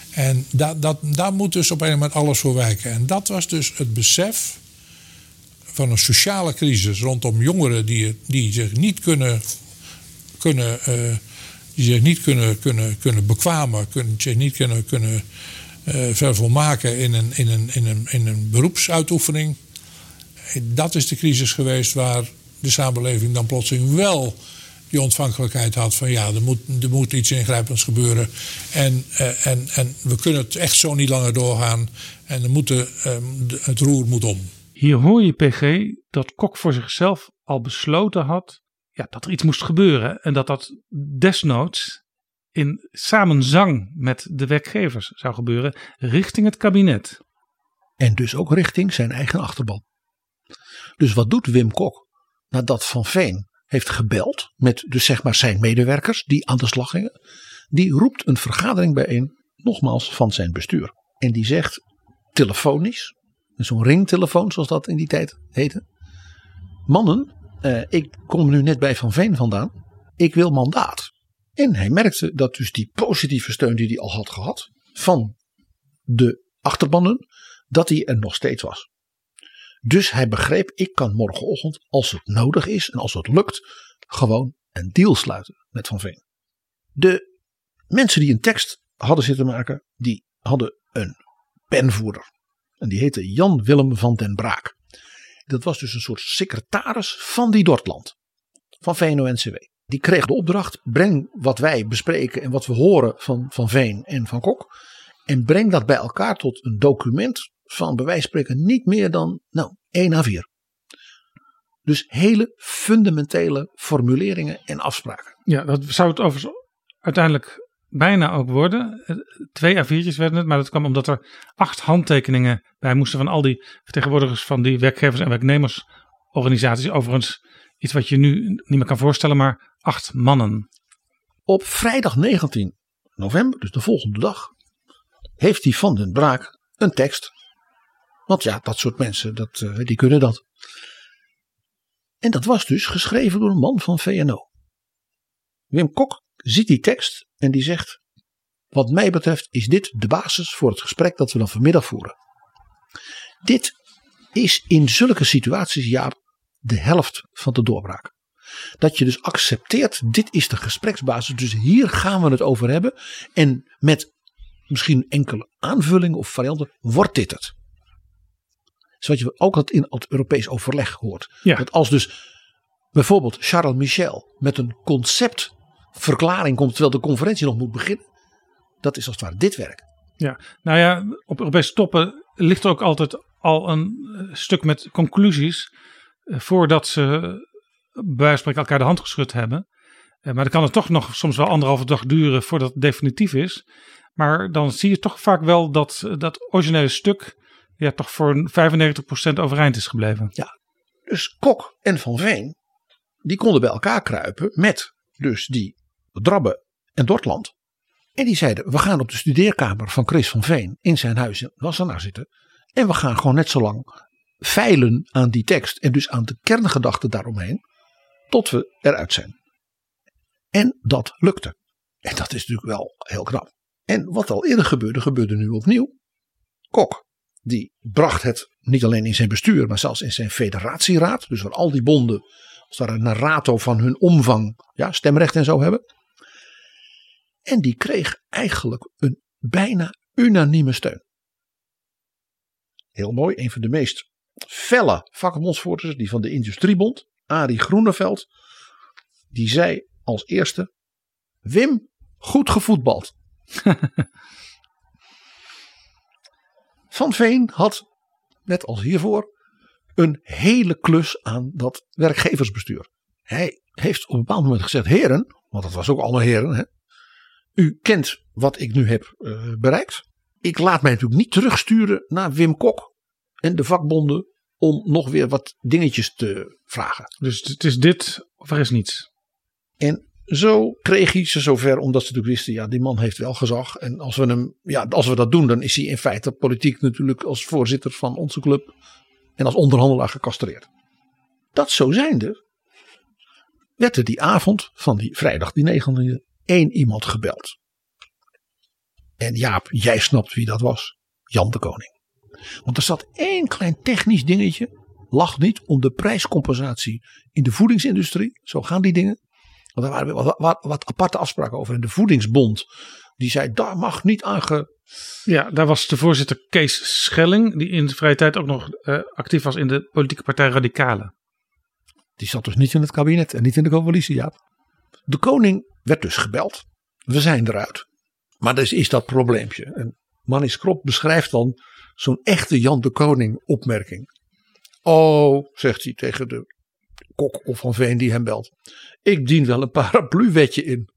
En dat, dat, daar moet dus op een moment alles voor wijken. En dat was dus het besef van een sociale crisis rondom jongeren die, die zich niet kunnen, kunnen, uh, die zich niet kunnen, kunnen, kunnen bekwamen, kunnen, zich niet kunnen, kunnen uh, vervolmaken in een, in, een, in, een, in een beroepsuitoefening. Dat is de crisis geweest waar de samenleving dan plotseling wel die ontvankelijkheid had van ja, er moet, er moet iets ingrijpends gebeuren. En, uh, en, en we kunnen het echt zo niet langer doorgaan. En er moet de, um, de, het roer moet om. Hier hoor je PG dat Kok voor zichzelf al besloten had ja, dat er iets moest gebeuren. En dat dat desnoods in samenzang met de werkgevers zou gebeuren richting het kabinet. En dus ook richting zijn eigen achterban. Dus wat doet Wim Kok nadat Van Veen heeft gebeld met dus zeg maar zijn medewerkers die aan de slag gingen? Die roept een vergadering bijeen, nogmaals van zijn bestuur. En die zegt telefonisch, zo'n ringtelefoon zoals dat in die tijd heette. Mannen, eh, ik kom nu net bij Van Veen vandaan. Ik wil mandaat. En hij merkte dat dus die positieve steun die hij al had gehad van de achterbannen, dat die er nog steeds was. Dus hij begreep, ik kan morgenochtend, als het nodig is en als het lukt, gewoon een deal sluiten met Van Veen. De mensen die een tekst hadden zitten maken, die hadden een penvoerder. En die heette Jan Willem van den Braak. Dat was dus een soort secretaris van die Dortland. Van VNO-NCW. Die kreeg de opdracht, breng wat wij bespreken en wat we horen van Van Veen en Van Kok. En breng dat bij elkaar tot een document van bij wijze van spreken niet meer dan nou, 1 à 4. Dus hele fundamentele formuleringen en afspraken. Ja, dat zou het overigens uiteindelijk bijna ook worden. Twee A4'tjes werden het, maar dat kwam omdat er acht handtekeningen bij moesten van al die vertegenwoordigers van die werkgevers- en werknemersorganisaties. Overigens iets wat je nu niet meer kan voorstellen, maar acht mannen. Op vrijdag 19 november, dus de volgende dag, heeft die Van den Braak een tekst. Want ja, dat soort mensen, dat, uh, die kunnen dat. En dat was dus geschreven door een man van VNO. Wim Kok ziet die tekst en die zegt: Wat mij betreft is dit de basis voor het gesprek dat we dan vanmiddag voeren. Dit is in zulke situaties, Jaap, de helft van de doorbraak. Dat je dus accepteert, dit is de gespreksbasis, dus hier gaan we het over hebben. En met misschien enkele aanvullingen of varianten wordt dit het. Zoals je ook dat in het Europees overleg hoort. Ja. Dat als dus bijvoorbeeld Charles Michel met een conceptverklaring komt terwijl de conferentie nog moet beginnen. Dat is als het ware dit werk. Ja, nou ja, op Europese toppen ligt er ook altijd al een eh, stuk met conclusies eh, voordat ze bij van spreken elkaar de hand geschud hebben. Eh, Maar dan kan het toch nog soms wel anderhalve dag duren voordat het definitief is. Maar dan zie je toch vaak wel dat dat originele stuk ja, toch voor 95% overeind is gebleven. Ja, dus Kok en Van Veen, die konden bij elkaar kruipen met dus die Drabbe en Dortland. En die zeiden, we gaan op de studeerkamer van Chris van Veen in zijn huis in Wassenaar zitten. En we gaan gewoon net zo lang veilen aan die tekst en dus aan de kerngedachten daaromheen. Tot we eruit zijn. En dat lukte. En dat is natuurlijk wel heel knap. En wat al eerder gebeurde, gebeurde nu opnieuw. Kok, die bracht het niet alleen in zijn bestuur, maar zelfs in zijn federatieraad. Dus waar al die bonden, als daar een narrato van hun omvang, ja, stemrecht en zo hebben. En die kreeg eigenlijk een bijna unanieme steun. Heel mooi, een van de meest felle vakbondsvoorzitters, die van de Industriebond, Arie Groeneveld, die zei als eerste: Wim, goed gevoetbald. Van Veen had, net als hiervoor, een hele klus aan dat werkgeversbestuur. Hij heeft op een bepaald moment gezegd: Heren, want dat was ook alle heren, hè, u kent wat ik nu heb uh, bereikt. Ik laat mij natuurlijk niet terugsturen naar Wim Kok en de vakbonden om nog weer wat dingetjes te vragen. Dus het is dit of er is niets. En zo kreeg hij ze zover, omdat ze natuurlijk wisten, ja, die man heeft wel gezag. En als we, hem, ja, als we dat doen, dan is hij in feite politiek natuurlijk als voorzitter van onze club en als onderhandelaar gecastreerd. Dat zo zijnde, werd er die avond van die vrijdag die 19e één iemand gebeld. En Jaap, jij snapt wie dat was. Jan de Koning. Want er zat één klein technisch dingetje. Lag niet om de prijscompensatie in de voedingsindustrie. Zo gaan die dingen. Want er waren wat, wat, wat aparte afspraken over. En de voedingsbond. Die zei daar mag niet aan ge... Ja, daar was de voorzitter Kees Schelling. Die in de vrije tijd ook nog uh, actief was in de politieke partij Radicalen. Die zat dus niet in het kabinet en niet in de coalitie, Jaap. De koning werd dus gebeld. We zijn eruit. Maar dus is dat probleempje. En Mannis Krop beschrijft dan zo'n echte Jan de Koning opmerking. Oh, zegt hij tegen de Kok of Van Veen die hem belt. Ik dien wel een paraplu-wetje in.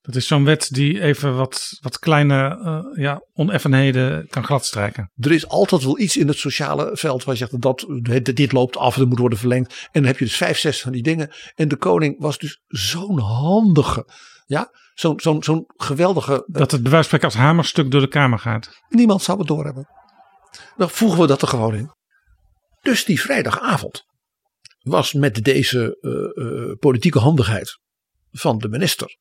Dat is zo'n wet die even wat, wat kleine uh, ja, oneffenheden kan gladstrijken. Er is altijd wel iets in het sociale veld waar je zegt dat dit loopt af, dat moet worden verlengd. En dan heb je dus vijf, zes van die dingen. En de koning was dus zo'n handige, ja, zo'n zo'n zo'n geweldige. Dat het bij als hamerstuk door de Kamer gaat. Niemand zou het doorhebben. Dan voegen we dat er gewoon in. Dus die vrijdagavond was met deze uh, uh, politieke handigheid van de minister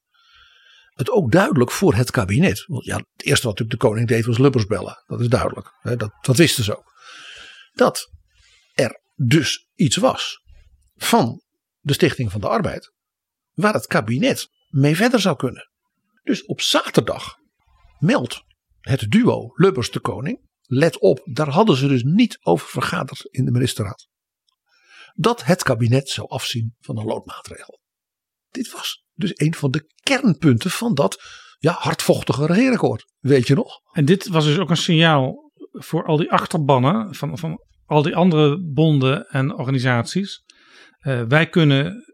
het ook duidelijk voor het kabinet. Want ja, het eerste wat de koning deed was Lubbers bellen. Dat is duidelijk. Hè, dat, dat wisten ze ook. Dat er dus iets was van de Stichting van de Arbeid. Waar het kabinet mee verder zou kunnen. Dus op zaterdag meldt het duo Lubbers de koning. Let op, daar hadden ze dus niet over vergaderd in de ministerraad. Dat het kabinet zou afzien van een loodmaatregel. Dit was dus een van de kernpunten van dat ja, hardvochtige regeerakkoord. Weet je nog? En dit was dus ook een signaal voor al die achterbannen van, van al die andere bonden en organisaties. Uh, wij kunnen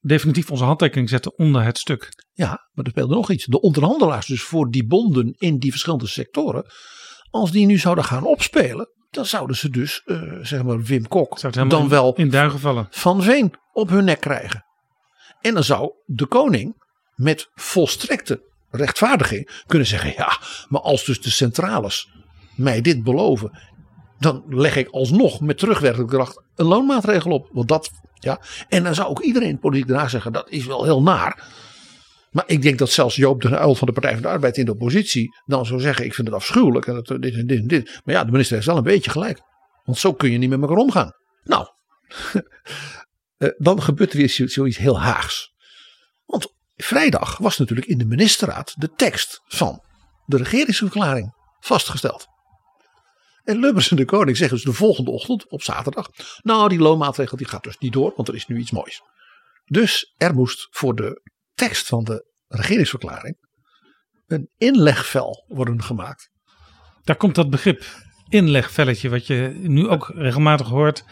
definitief onze handtekening zetten onder het stuk. Ja, maar er speelde nog iets. De onderhandelaars dus voor die bonden in die verschillende sectoren. Als die nu zouden gaan opspelen. Dan zouden ze dus, uh, zeg maar Wim Kok, dan wel in duigen vallen. Van Veen op hun nek krijgen. En dan zou de koning met volstrekte rechtvaardiging kunnen zeggen: ja, maar als dus de centrales mij dit beloven, dan leg ik alsnog met terugwerkende kracht een loonmaatregel op. Want dat, ja. En dan zou ook iedereen politiek daarna zeggen: dat is wel heel naar. Maar ik denk dat zelfs Joop de Uil van de Partij van de Arbeid in de oppositie dan zou zeggen: ik vind het afschuwelijk en dat, dit dit dit. Maar ja, de minister heeft wel een beetje gelijk. Want zo kun je niet met elkaar omgaan. Nou, Eh, dan gebeurt er weer zoiets heel haags. Want vrijdag was natuurlijk in de ministerraad de tekst van de regeringsverklaring vastgesteld. En Lubbers en de Koning zeggen dus de volgende ochtend op zaterdag. Nou, die loonmaatregel die gaat dus niet door, want er is nu iets moois. Dus er moest voor de tekst van de regeringsverklaring een inlegvel worden gemaakt. Daar komt dat begrip inlegvelletje, wat je nu ook regelmatig hoort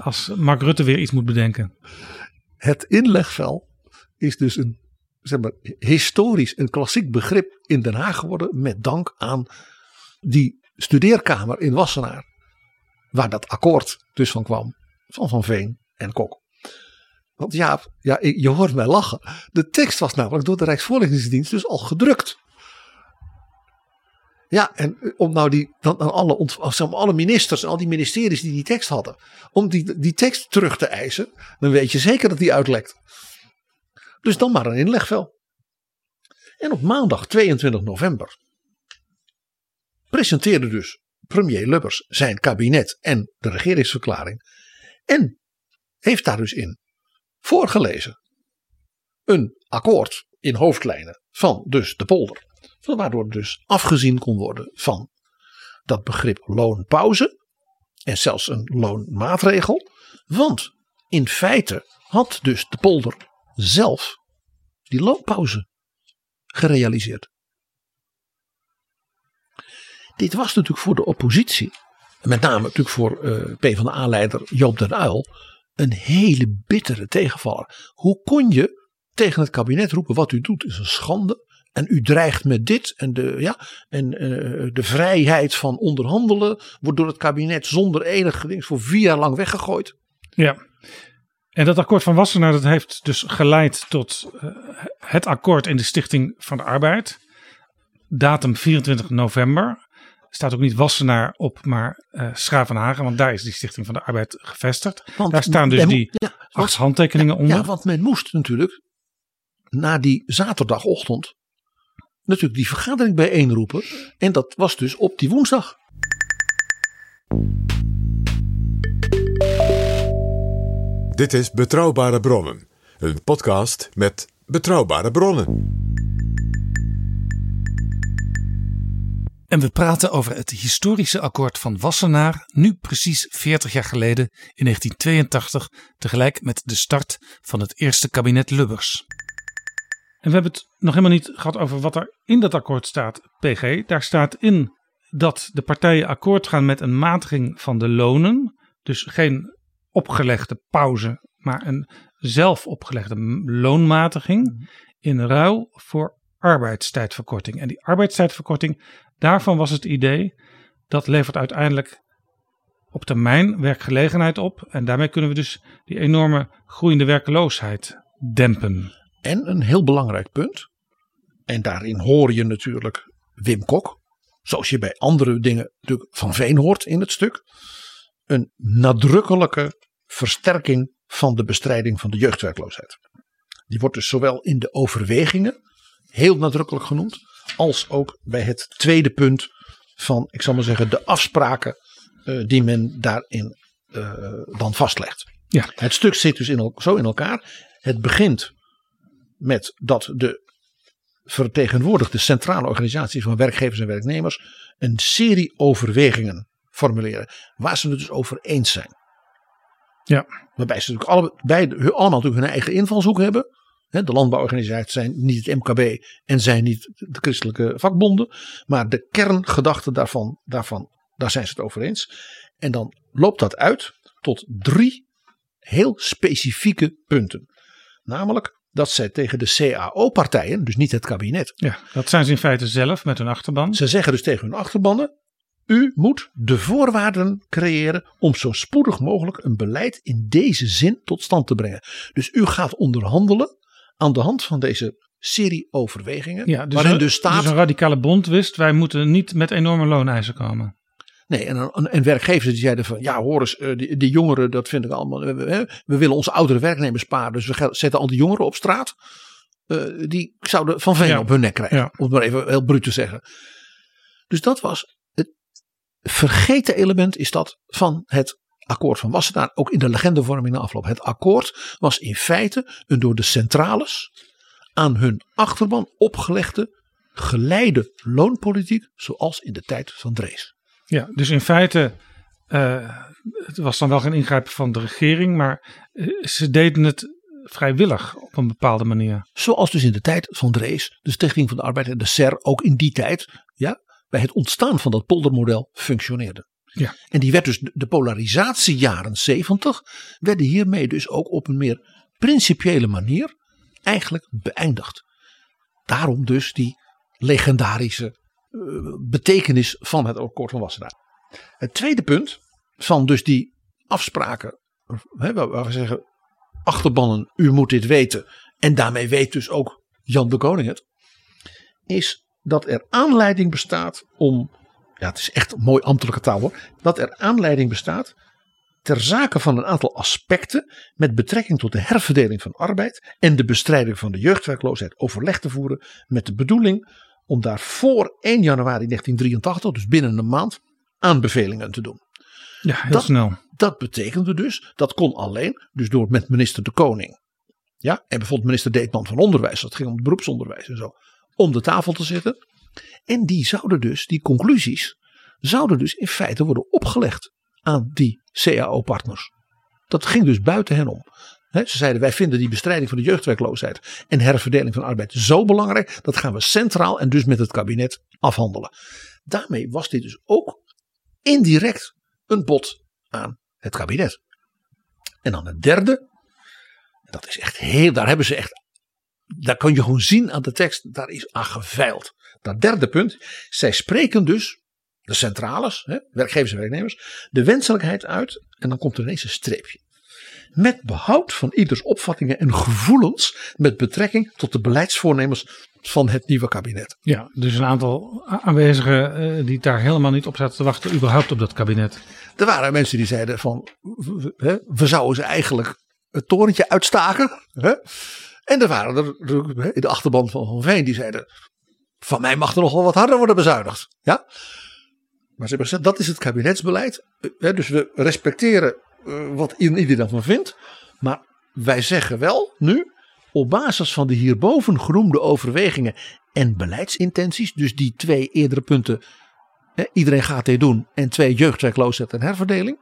als Mark Rutte weer iets moet bedenken. Het inlegvel is dus een zeg maar, historisch een klassiek begrip in Den Haag geworden. Met dank aan die studeerkamer in Wassenaar. Waar dat akkoord dus van kwam. Van Van Veen en Kok. Want ja, ja, je hoort mij lachen. De tekst was namelijk door de Rijksvoorlichtingsdienst dus al gedrukt. Ja, en eh, om nou die, dan, alle, alle ministers en al die ministeries die die tekst hadden, om die, die tekst terug te eisen, dan weet je zeker dat die uitlekt. Dus dan maar een inlegvel. En op maandag 22 november presenteerde dus premier Lubbers zijn kabinet en de regeringsverklaring. En heeft daar dus in voorgelezen een akkoord in hoofdlijnen van dus de polder. Waardoor dus afgezien kon worden van dat begrip loonpauze. En zelfs een loonmaatregel. Want in feite had dus de polder zelf die loonpauze gerealiseerd. Dit was natuurlijk voor de oppositie, met name natuurlijk voor uh, PvdA-leider Joop den Uyl, een hele bittere tegenvaller. Hoe kon je tegen het kabinet roepen wat u doet is een schande. En u dreigt met dit. En de, ja, en, uh, de vrijheid van onderhandelen wordt door het kabinet zonder enig geding voor vier jaar lang weggegooid. Ja. En dat akkoord van Wassenaar dat heeft dus geleid tot uh, het akkoord in de Stichting van de Arbeid. Datum 24 november. Staat ook niet Wassenaar op, maar uh, Schravenhagen, want daar is die Stichting van de Arbeid gevestigd. Want daar staan dus die ja, acht handtekeningen onder. Ja, want men moest natuurlijk na die zaterdagochtend natuurlijk die vergadering bijeenroepen. En dat was dus op die woensdag. Dit is Betrouwbare Bronnen, een podcast met betrouwbare bronnen. En we praten over het historische akkoord van Wassenaar, nu precies 40 jaar geleden in 1982, tegelijk met de start van het eerste kabinet Lubbers. En we hebben het nog helemaal niet gehad over wat er in dat akkoord staat, PG. Daar staat in dat de partijen akkoord gaan met een matiging van de lonen. Dus geen opgelegde pauze maar een zelf opgelegde loonmatiging in ruil voor arbeidstijdverkorting. En die arbeidstijdverkorting, daarvan was het idee dat levert uiteindelijk op termijn werkgelegenheid op. En daarmee kunnen we dus die enorme groeiende werkeloosheid dempen. En een heel belangrijk punt, en daarin hoor je natuurlijk Wim Kok, zoals je bij andere dingen natuurlijk van Veen hoort in het stuk, een nadrukkelijke versterking van de bestrijding van de jeugdwerkloosheid. Die wordt dus zowel in de overwegingen heel nadrukkelijk genoemd, als ook bij het tweede punt van, ik zal maar zeggen, de afspraken uh, die men daarin uh, dan vastlegt. Ja. Het stuk zit dus in, zo in elkaar. Het begint met dat de vertegenwoordigde centrale organisatie van werkgevers en werknemers een serie overwegingen formuleren waar ze het dus over eens zijn. Ja. Waarbij ze natuurlijk alle, beide, allemaal natuurlijk hun eigen invalshoek hebben. De landbouworganisaties zijn niet het MKB en zijn niet de christelijke vakbonden. Maar de kerngedachte daarvan, daarvan, daar zijn ze het over eens. En dan loopt dat uit tot drie heel specifieke punten. Namelijk dat zij tegen de CAO-partijen, dus niet het kabinet. Ja, dat zijn ze in feite zelf met hun achterban. Ze zeggen dus tegen hun achterbannen: u moet de voorwaarden creëren om zo spoedig mogelijk een beleid in deze zin tot stand te brengen. Dus u gaat onderhandelen aan de hand van deze serie overwegingen. Ja, dus, waarin een, dus staat. dus een radicale bond wist: wij moeten niet met enorme looneisen komen. Nee, en, en werkgevers die zeiden van ja, hoor eens, eh, die, die jongeren, dat vind ik allemaal. We, we willen onze oudere werknemers sparen, dus we zetten al die jongeren op straat. Uh, die zouden van veen Ja. op hun nek krijgen, Ja. om het maar even heel bruut te zeggen. Dus dat was het vergeten element is dat van het akkoord van Wassenaar, ook in de legendevorming na afloop. Het akkoord was in feite een door de centrales aan hun achterban opgelegde geleide loonpolitiek, zoals in de tijd van Drees. Ja, dus in feite. eh, het was dan wel geen ingrijpen van de regering, maar eh, ze deden het vrijwillig op een bepaalde manier. Zoals dus in de tijd van Drees, de Stichting van de Arbeid en de SER ook in die tijd, ja, bij het ontstaan van dat poldermodel functioneerde. Ja. En die werd dus de polarisatie jaren 70 werden hiermee dus ook op een meer principiële manier eigenlijk beëindigd. Daarom dus die legendarische eh, betekenis van het akkoord van Wassenaar. Het tweede punt van dus die afspraken, waar we zeggen achterbannen, u moet dit weten. En daarmee weet dus ook Jan de Koning het. Is dat er aanleiding bestaat om, ja het is echt mooi ambtelijke taal hoor. Dat er aanleiding bestaat ter zake van een aantal aspecten met betrekking tot de herverdeling van arbeid en de bestrijding van de jeugdwerkloosheid overleg te voeren met de bedoeling om daar voor 1 januari 1983, dus binnen een maand, aanbevelingen te doen. Ja, heel Dat- snel. Dat betekende dus, dat kon alleen, dus door met minister de Koning. Ja, en bijvoorbeeld minister Deetman van Onderwijs, dat ging om het beroepsonderwijs en zo, om de tafel te zitten. En die zouden dus, die conclusies, zouden dus in feite worden opgelegd aan die CAO-partners. Dat ging dus buiten hen om. Ze zeiden wij vinden die bestrijding van de jeugdwerkloosheid en herverdeling van arbeid zo belangrijk. Dat gaan we centraal en dus met het kabinet afhandelen. Daarmee was dit dus ook indirect een bod aan het kabinet. En dan het derde. Dat is echt heel, daar hebben ze echt, daar kan je gewoon zien aan de tekst, daar is aan geveild. Dat derde punt, zij spreken dus, de centrales, hè, werkgevers en werknemers, de wenselijkheid uit, en dan komt er ineens een streepje. Met behoud van ieders opvattingen en gevoelens met betrekking tot de beleidsvoornemens van het nieuwe kabinet. Ja, dus een aantal aanwezigen eh, die daar helemaal niet op zaten te wachten, überhaupt op dat kabinet. Er waren mensen die zeiden van, w- w- hè, we zouden ze eigenlijk het torentje uitstaken. Hè? En er waren er in de achterban van Van Veen die zeiden, van mij mag er nog wel wat harder worden bezuinigd. Ja? Maar ze hebben gezegd, dat is het kabinetsbeleid. Eh, dus we respecteren eh, wat ieder daarvan vindt. Maar wij zeggen wel nu, op basis van de hierboven genoemde overwegingen en beleidsintenties, dus die twee eerdere punten, hè, iedereen gaat dit doen, en twee jeugdwerkloosheid en herverdeling,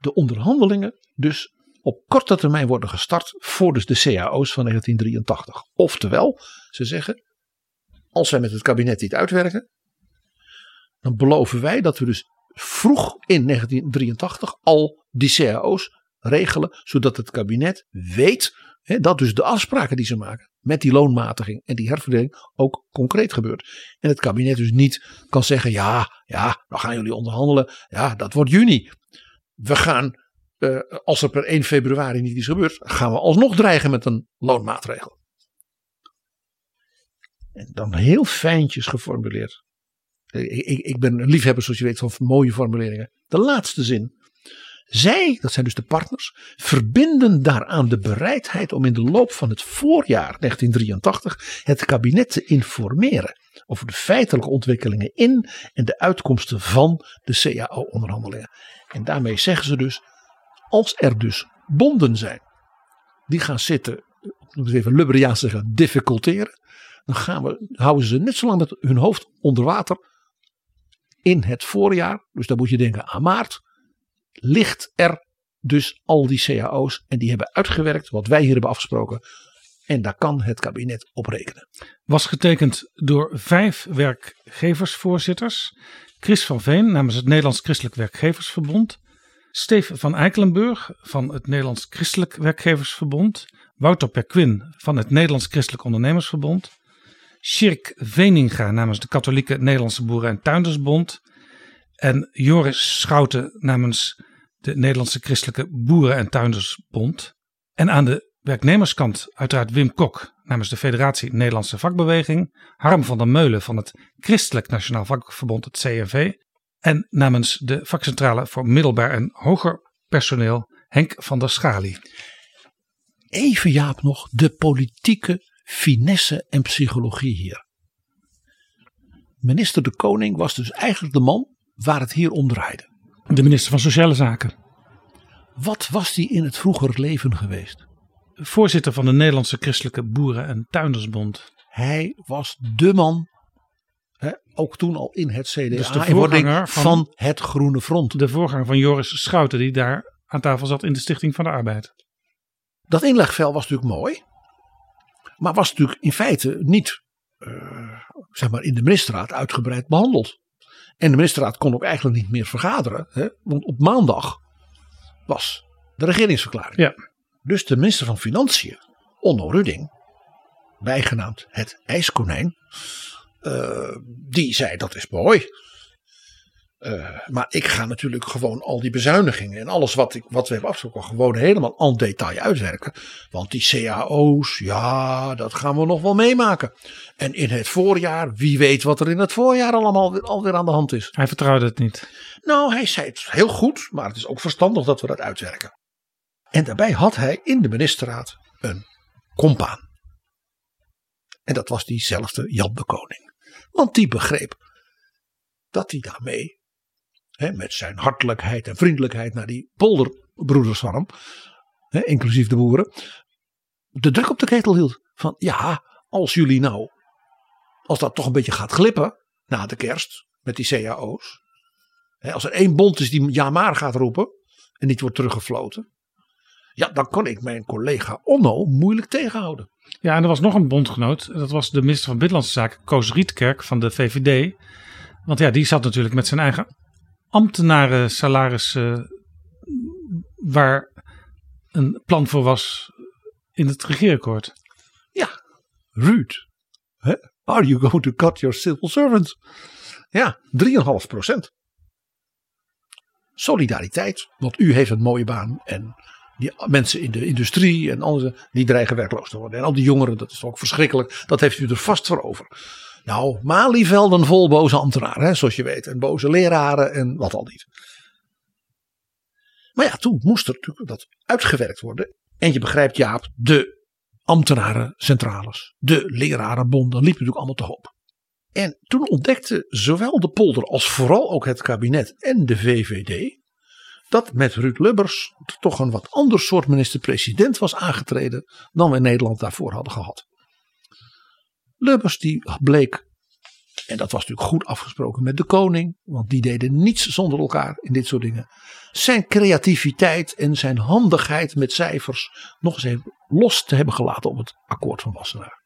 de onderhandelingen dus op korte termijn worden gestart voor dus de CAO's van 1983. Oftewel, ze zeggen, als wij met het kabinet dit uitwerken, dan beloven wij dat we dus vroeg in 1983 al die CAO's regelen, zodat het kabinet weet hè, dat dus de afspraken die ze maken met die loonmatiging en die herverdeling ook concreet gebeurt. En het kabinet dus niet kan zeggen, ja, ja, dan gaan jullie onderhandelen, ja, dat wordt juni. We gaan, eh, als er per 1 februari niet iets gebeurt, gaan we alsnog dreigen met een loonmaatregel. Dan heel fijntjes geformuleerd. Ik, ik, ik ben een liefhebber, zoals je weet, van mooie formuleringen. De laatste zin. Zij, dat zijn dus de partners, verbinden daaraan de bereidheid om in de loop van het voorjaar 1983 het kabinet te informeren over de feitelijke ontwikkelingen in en de uitkomsten van de CAO-onderhandelingen. En daarmee zeggen ze dus, als er dus bonden zijn die gaan zitten, om het even Lubberiaans zeggen, difficulteren, dan gaan we, houden ze net zo lang met hun hoofd onder water in het voorjaar. Dus dan moet je denken aan maart. Ligt er dus al die cao's en die hebben uitgewerkt wat wij hier hebben afgesproken. En daar kan het kabinet op rekenen. Was getekend door vijf werkgeversvoorzitters. Chris van Veen namens het Nederlands Christelijk Werkgeversverbond. Steve van Eikelenburg van het Nederlands Christelijk Werkgeversverbond. Wouter Perquin van het Nederlands Christelijk Ondernemersverbond. Sjerk Veninga namens de Katholieke Nederlandse Boeren- en Tuindersbond. En Joris Schouten namens de Nederlandse Christelijke Boeren- en Tuindersbond. En aan de werknemerskant uiteraard Wim Kok namens de Federatie Nederlandse Vakbeweging. Harm van der Meulen van het Christelijk Nationaal Vakverbond, het CNV. En namens de vakcentrale voor middelbaar en hoger personeel Henk van der Schalie. Even Jaap nog de politieke finesse en psychologie hier. Minister De Koning was dus eigenlijk de man waar het hier om draaide. De minister van Sociale Zaken. Wat was die in het vroeger leven geweest? Voorzitter van de Nederlandse Christelijke Boeren- en Tuindersbond. Hij was de man, hè, ook toen al in het CDA, Dus de voorganger van- van het Groene Front. De voorganger van Joris Schouten die daar aan tafel zat in de Stichting van de Arbeid. Dat inlegvel was natuurlijk mooi. Maar was natuurlijk in feite niet eh, zeg maar in de ministerraad uitgebreid behandeld. En de ministerraad kon ook eigenlijk niet meer vergaderen. Hè, want op maandag was de regeringsverklaring. Ja. Dus de minister van Financiën, Onno Rudding, bijgenaamd het ijskonijn. eh, die zei dat is mooi. Eh, maar ik ga natuurlijk gewoon al die bezuinigingen en alles wat, ik, wat we hebben afgesproken gewoon helemaal en detail uitwerken. Want die cao's, ja, dat gaan we nog wel meemaken. En in het voorjaar, wie weet wat er in het voorjaar allemaal weer, alweer aan de hand is. Hij vertrouwde het niet. Nou, hij zei het heel goed, maar het is ook verstandig dat we dat uitwerken. En daarbij had hij in de ministerraad een compaan. En dat was diezelfde Jan de Koning. Want die begreep dat hij daarmee, met zijn hartelijkheid en vriendelijkheid naar die polderbroeders van hem, inclusief de boeren, de druk op de ketel hield. Van ja, als jullie nou, als dat toch een beetje gaat glippen na de kerst met die cao's. Als er één bond is die ja maar gaat roepen en niet wordt teruggefloten. Ja, dan kan ik mijn collega Onno moeilijk tegenhouden. Ja, en er was nog een bondgenoot. Dat was de minister van Binnenlandse Zaken, Koos Rietkerk van de VVD. Want ja, die zat natuurlijk met zijn eigen ambtenaren salaris eh, waar een plan voor was in het regeerakkoord. Ja, Ruud. Are you going to cut your civil servants? Ja, 3,5 procent. Solidariteit, want u heeft een mooie baan en die mensen in de industrie en anderen, die dreigen werkloos te worden. En al die jongeren, dat is ook verschrikkelijk, dat heeft u er vast voor over. Nou, Malievelden vol boze ambtenaren, hè, zoals je weet, en boze leraren en wat al niet. Maar ja, toen moest er natuurlijk dat uitgewerkt worden. En je begrijpt, Jaap, de ambtenarencentrales, de lerarenbonden, liepen natuurlijk allemaal te hoop. En toen ontdekte zowel de polder als vooral ook het kabinet en de VVD dat met Ruud Lubbers toch een wat ander soort minister-president was aangetreden dan we in Nederland daarvoor hadden gehad. Lubbers die bleek, en dat was natuurlijk goed afgesproken met de koning, want die deden niets zonder elkaar in dit soort dingen. Zijn creativiteit en zijn handigheid met cijfers nog eens even los te hebben gelaten op het akkoord van Wassenaar.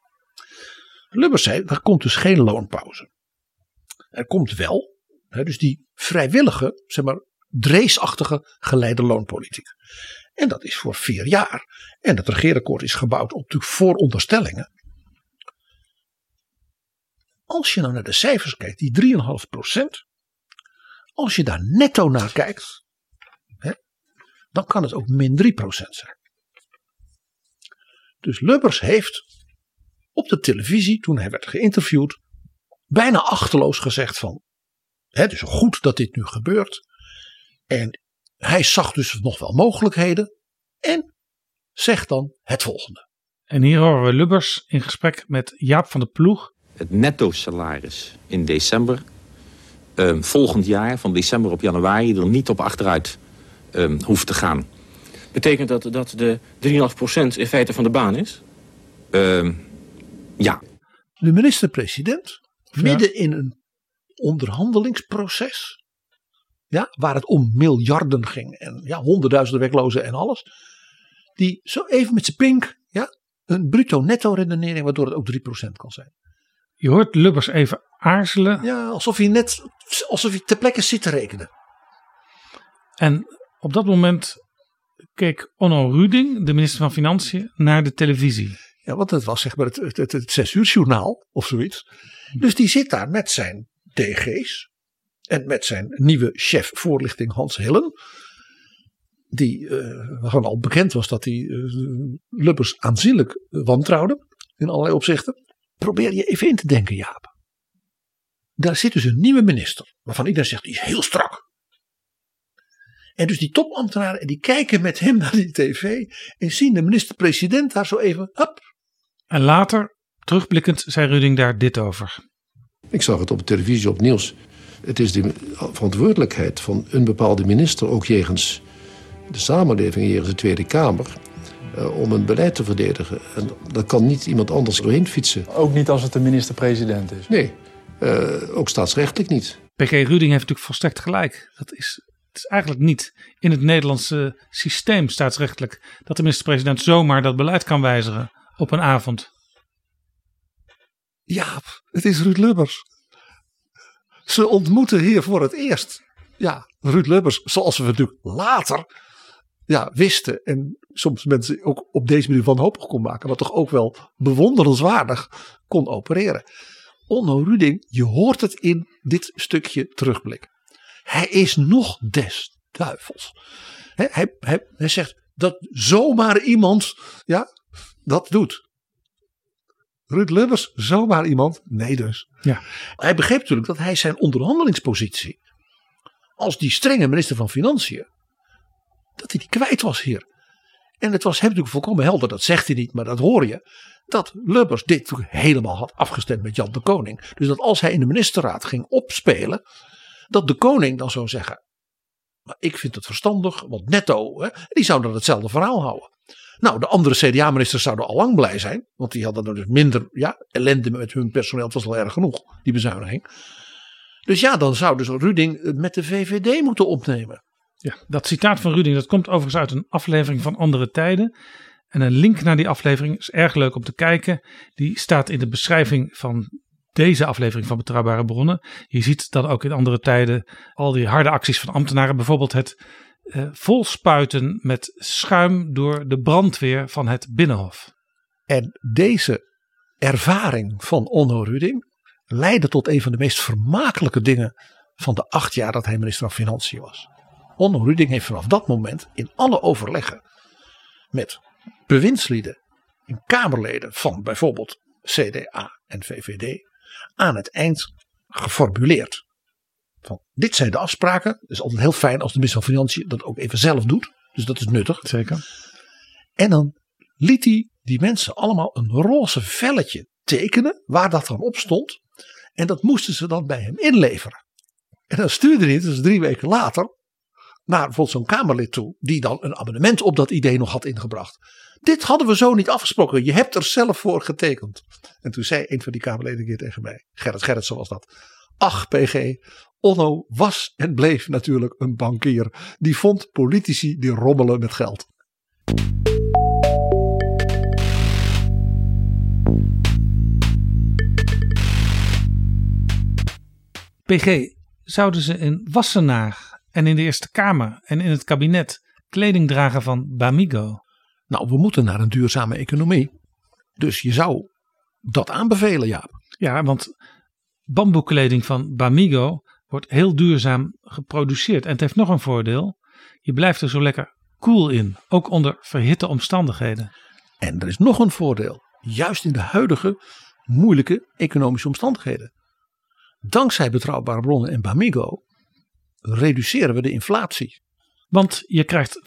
Lubbers zei, er komt dus geen loonpauze. Er komt wel, hè, dus die vrijwillige, zeg maar, dreesachtige geleide loonpolitiek. En dat is voor vier jaar. En het regeerakkoord is gebouwd op vooronderstellingen. Als je nou naar de cijfers kijkt, die 3,5 procent. Als je daar netto naar kijkt, hè, dan kan het ook min 3 procent zijn. Dus Lubbers heeft op de televisie, toen hij werd geïnterviewd, bijna achterloos gezegd van, het is goed dat dit nu gebeurt. En hij zag dus nog wel mogelijkheden en zegt dan het volgende. En hier horen we Lubbers in gesprek met Jaap van der Ploeg. Het netto salaris in december, eh, volgend jaar, van december op januari, er niet op achteruit eh, hoeft te gaan. Betekent dat dat de 3,5% in feite van de baan is? Uh, ja. De minister-president, midden in een onderhandelingsproces, ja, waar het om miljarden ging en ja, honderdduizenden werklozen en alles, die zo even met zijn pink, ja, een bruto-netto redenering, waardoor het ook 3% kan zijn. Je hoort Lubbers even aarzelen. Ja, alsof hij net, alsof hij ter plekke zit te rekenen. En op dat moment keek Onno Ruding, de minister van Financiën, naar de televisie. Ja, want het was zeg maar het, het, het, het zes uur journaal of zoiets. Dus die zit daar met zijn DG's en met zijn nieuwe chef voorlichting Hans Hillen. Die uh, al bekend was dat hij uh, Lubbers aanzienlijk wantrouwde in allerlei opzichten. Probeer je even in te denken Jaap. Daar zit dus een nieuwe minister waarvan iedereen zegt die is heel strak. En dus die topambtenaren die kijken met hem naar die tv en zien de minister-president daar zo even, hop. En later, terugblikkend, zei Ruding daar dit over. Ik zag het op de televisie, op nieuws. Het is de verantwoordelijkheid van een bepaalde minister, ook jegens de samenleving, jegens de Tweede Kamer, uh, om een beleid te verdedigen. En dat kan niet iemand anders doorheen fietsen. Ook niet als het de minister-president is? Nee, uh, ook staatsrechtelijk niet. PG Ruding heeft natuurlijk volstrekt gelijk. Dat is het is eigenlijk niet in het Nederlandse systeem staatsrechtelijk dat de minister-president zomaar dat beleid kan wijzigen op een avond. Ja, het is Ruud Lubbers. Ze ontmoeten hier voor het eerst. Ja, Ruud Lubbers, zoals we natuurlijk later ja, wisten. En soms mensen ook op deze manier wanhopig kon maken. Maar toch ook wel bewonderenswaardig kon opereren. Onno Ruding, je hoort het in dit stukje terugblik. Hij is nog des duivels. Hij, hij, hij, hij zegt dat zomaar iemand ja, dat doet. Ruud Lubbers, zomaar iemand? Nee dus. Ja. Hij begreep natuurlijk dat hij zijn onderhandelingspositie als die strenge minister van Financiën, dat hij die kwijt was hier. En het was hem natuurlijk volkomen helder, dat zegt hij niet, maar dat hoor je. Dat Lubbers dit helemaal had afgestemd met Jan de Koning. Dus dat als hij in de ministerraad ging opspelen, dat de koning dan zou zeggen. Maar ik vind het verstandig, want netto, hè, die zou dan hetzelfde verhaal houden. Nou, de andere CDA-ministers zouden al lang blij zijn, want die hadden dus minder ja, ellende met hun personeel. Het was al erg genoeg, die bezuiniging. Dus ja, dan zou dus Ruding met de VVD moeten opnemen. Ja, dat citaat van Ruding, dat komt overigens uit een aflevering van Andere Tijden. En een link naar die aflevering is erg leuk om te kijken. Die staat in de beschrijving van deze aflevering van Betrouwbare Bronnen. Je ziet dat ook in andere tijden al die harde acties van ambtenaren, bijvoorbeeld het uh, volspuiten met schuim door de brandweer van het Binnenhof. En deze ervaring van Onno Ruding leidde tot een van de meest vermakelijke dingen van de acht jaar dat hij minister van Financiën was. Onno Ruding heeft vanaf dat moment in alle overleggen met bewindslieden en kamerleden van bijvoorbeeld CDA en VVD aan het eind geformuleerd. Van, dit zijn de afspraken. Het is altijd heel fijn als de minister van Financiën dat ook even zelf doet. Dus dat is nuttig. Zeker. En dan liet hij die mensen allemaal een roze velletje tekenen waar dat dan op stond. En dat moesten ze dan bij hem inleveren. En dan stuurde hij het dus drie weken later naar bijvoorbeeld zo'n Kamerlid toe. Die dan een abonnement op dat idee nog had ingebracht. Dit hadden we zo niet afgesproken. Je hebt er zelf voor getekend. En toen zei een van die Kamerleden keer tegen mij. Gerrit Gerritsen was dat. Ach PG, Onno was en bleef natuurlijk een bankier. Die vond politici die rommelen met geld. PG, zouden ze in Wassenaar en in de Eerste Kamer en in het kabinet kleding dragen van Bamigo. Nou, we moeten naar een duurzame economie. Dus je zou dat aanbevelen, Jaap. Ja, want bamboekleding van Bamigo wordt heel duurzaam geproduceerd. En het heeft nog een voordeel. Je blijft er zo lekker koel in, ook onder verhitte omstandigheden. En er is nog een voordeel. Juist in de huidige moeilijke economische omstandigheden. Dankzij betrouwbare bronnen en Bamigo reduceren we de inflatie. Want je krijgt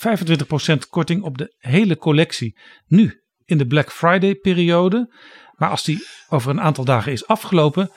25% korting op de hele collectie. Nu in de Black Friday periode. Maar als die over een aantal dagen is afgelopen,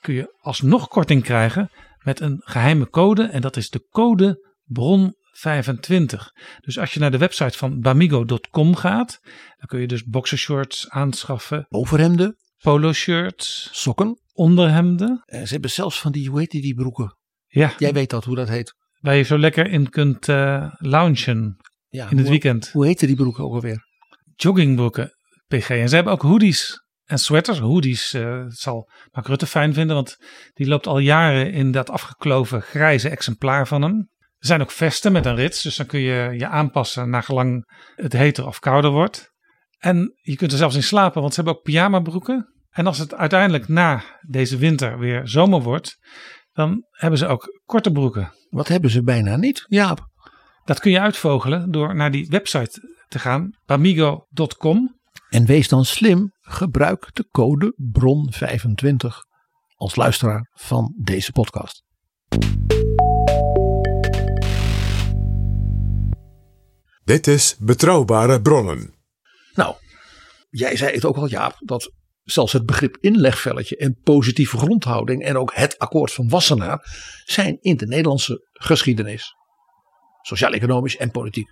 kun je alsnog korting krijgen met een geheime code. En dat is de code BRON25. Dus als je naar de website van bamigo.com gaat, dan kun je dus boxershorts aanschaffen. Overhemden. Polo shirts. Sokken. Onderhemden. En ze hebben zelfs van die, hoe heet die, die broeken? Ja. Jij weet dat, hoe dat heet. Waar je zo lekker in kunt uh, loungen Ja, in het hoe- weekend. Hoe heette die broeken ook alweer? Joggingbroeken, PG. En ze hebben ook hoodies en sweaters. Hoodies eh, zal Mark Rutte fijn vinden, want die loopt al jaren in dat afgekloven grijze exemplaar van hem. Er zijn ook vesten met een rits, dus dan kun je je aanpassen naar gelang het heter of kouder wordt. En je kunt er zelfs in slapen, want ze hebben ook pyjamabroeken. En als het uiteindelijk na deze winter weer zomer wordt, dan hebben ze ook korte broeken. Wat hebben ze bijna niet, Jaap? Dat kun je uitvogelen door naar die website te gaan, bamigo.com. En wees dan slim, gebruik de code BRON25 als luisteraar van deze podcast. Dit is Betrouwbare Bronnen. Nou, jij zei het ook al Jaap, dat zelfs het begrip inlegvelletje en positieve grondhouding en ook het akkoord van Wassenaar zijn in de Nederlandse geschiedenis, sociaal-economisch en politiek,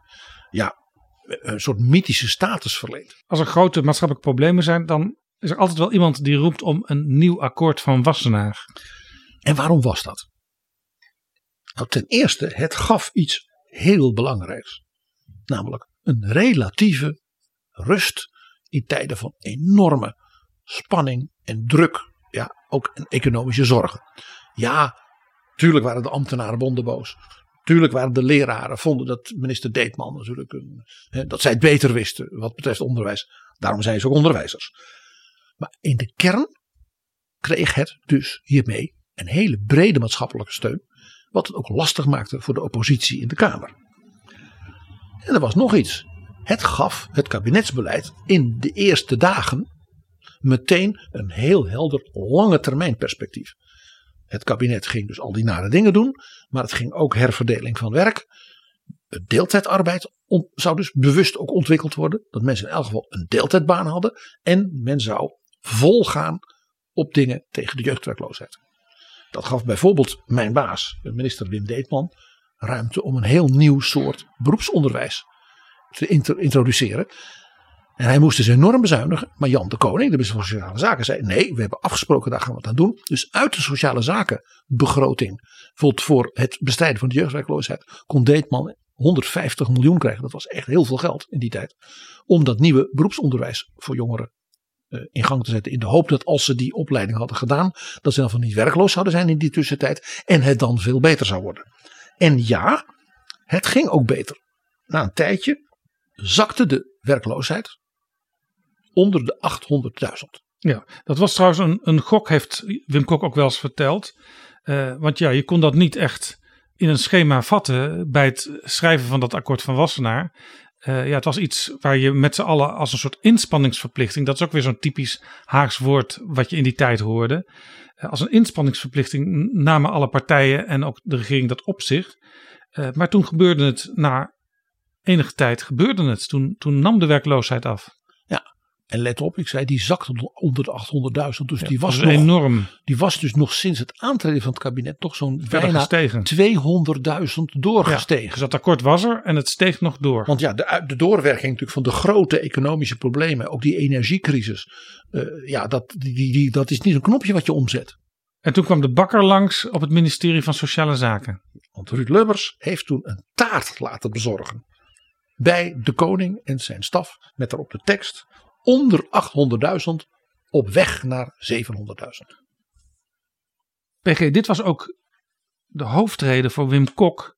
ja, een soort mythische status verleend. Als er grote maatschappelijke problemen zijn, dan is er altijd wel iemand die roept om een nieuw akkoord van Wassenaar. En waarom was dat? Nou, ten eerste, het gaf iets heel belangrijks. Namelijk een relatieve rust in tijden van enorme spanning en druk. Ja, ook economische zorgen. Ja, tuurlijk waren de ambtenarenbonden boos. Tuurlijk waren de leraren, vonden dat minister Deetman natuurlijk, hè, dat zij het beter wisten wat betreft onderwijs. Daarom zijn ze ook onderwijzers. Maar in de kern kreeg het dus hiermee een hele brede maatschappelijke steun. Wat het ook lastig maakte voor de oppositie in de Kamer. En er was nog iets. Het gaf het kabinetsbeleid in de eerste dagen meteen een heel helder lange termijn perspectief. Het kabinet ging dus al die nare dingen doen, maar het ging ook herverdeling van werk. Deeltijdarbeid zou dus bewust ook ontwikkeld worden. Dat mensen in elk geval een deeltijdbaan hadden. En men zou volgaan op dingen tegen de jeugdwerkloosheid. Dat gaf bijvoorbeeld mijn baas, minister Wim Deetman, ruimte om een heel nieuw soort beroepsonderwijs te intro- introduceren. En hij moest dus enorm bezuinigen. Maar Jan de Koning, de minister van Sociale Zaken, zei: nee, we hebben afgesproken, daar gaan we het aan doen. Dus uit de sociale zakenbegroting, bijvoorbeeld voor het bestrijden van de jeugdwerkloosheid, kon Deetman 150 miljoen krijgen. Dat was echt heel veel geld in die tijd. Om dat nieuwe beroepsonderwijs voor jongeren eh, in gang te zetten. In de hoop dat als ze die opleiding hadden gedaan, dat ze dan van niet werkloos zouden zijn in die tussentijd. En het dan veel beter zou worden. En ja, het ging ook beter. Na een tijdje zakte de werkloosheid onder de 800.000. Ja, dat was trouwens een, een gok, heeft Wim Kok ook wel eens verteld. Eh, want ja, je kon dat niet echt in een schema vatten bij het schrijven van dat akkoord van Wassenaar. Eh, ja, het was iets waar je met z'n allen als een soort inspanningsverplichting, dat is ook weer zo'n typisch Haags woord wat je in die tijd hoorde. Eh, als een inspanningsverplichting namen alle partijen en ook de regering dat op zich. Maar toen gebeurde het na enige tijd, gebeurde het. Toen, toen nam de werkloosheid af. Ja, en let op, ik zei die zakte onder de 800.000. Dus die was, nog, enorm. Die was dus nog sinds het aantreden van het kabinet toch zo'n Verder bijna gestegen. 200.000 doorgestegen. Dus dat akkoord was er en het steeg nog door. Want ja, de, de doorwerking natuurlijk van de grote economische problemen, ook die energiecrisis, eh, ja, dat, die, die- dat is niet een knopje wat je omzet. En toen kwam de bakker langs op het ministerie van Sociale Zaken. Want Ruud Lubbers heeft toen een taart laten bezorgen bij de koning en zijn staf met daarop de tekst onder 800.000 op weg naar 700.000. PG, dit was ook de hoofdreden voor Wim Kok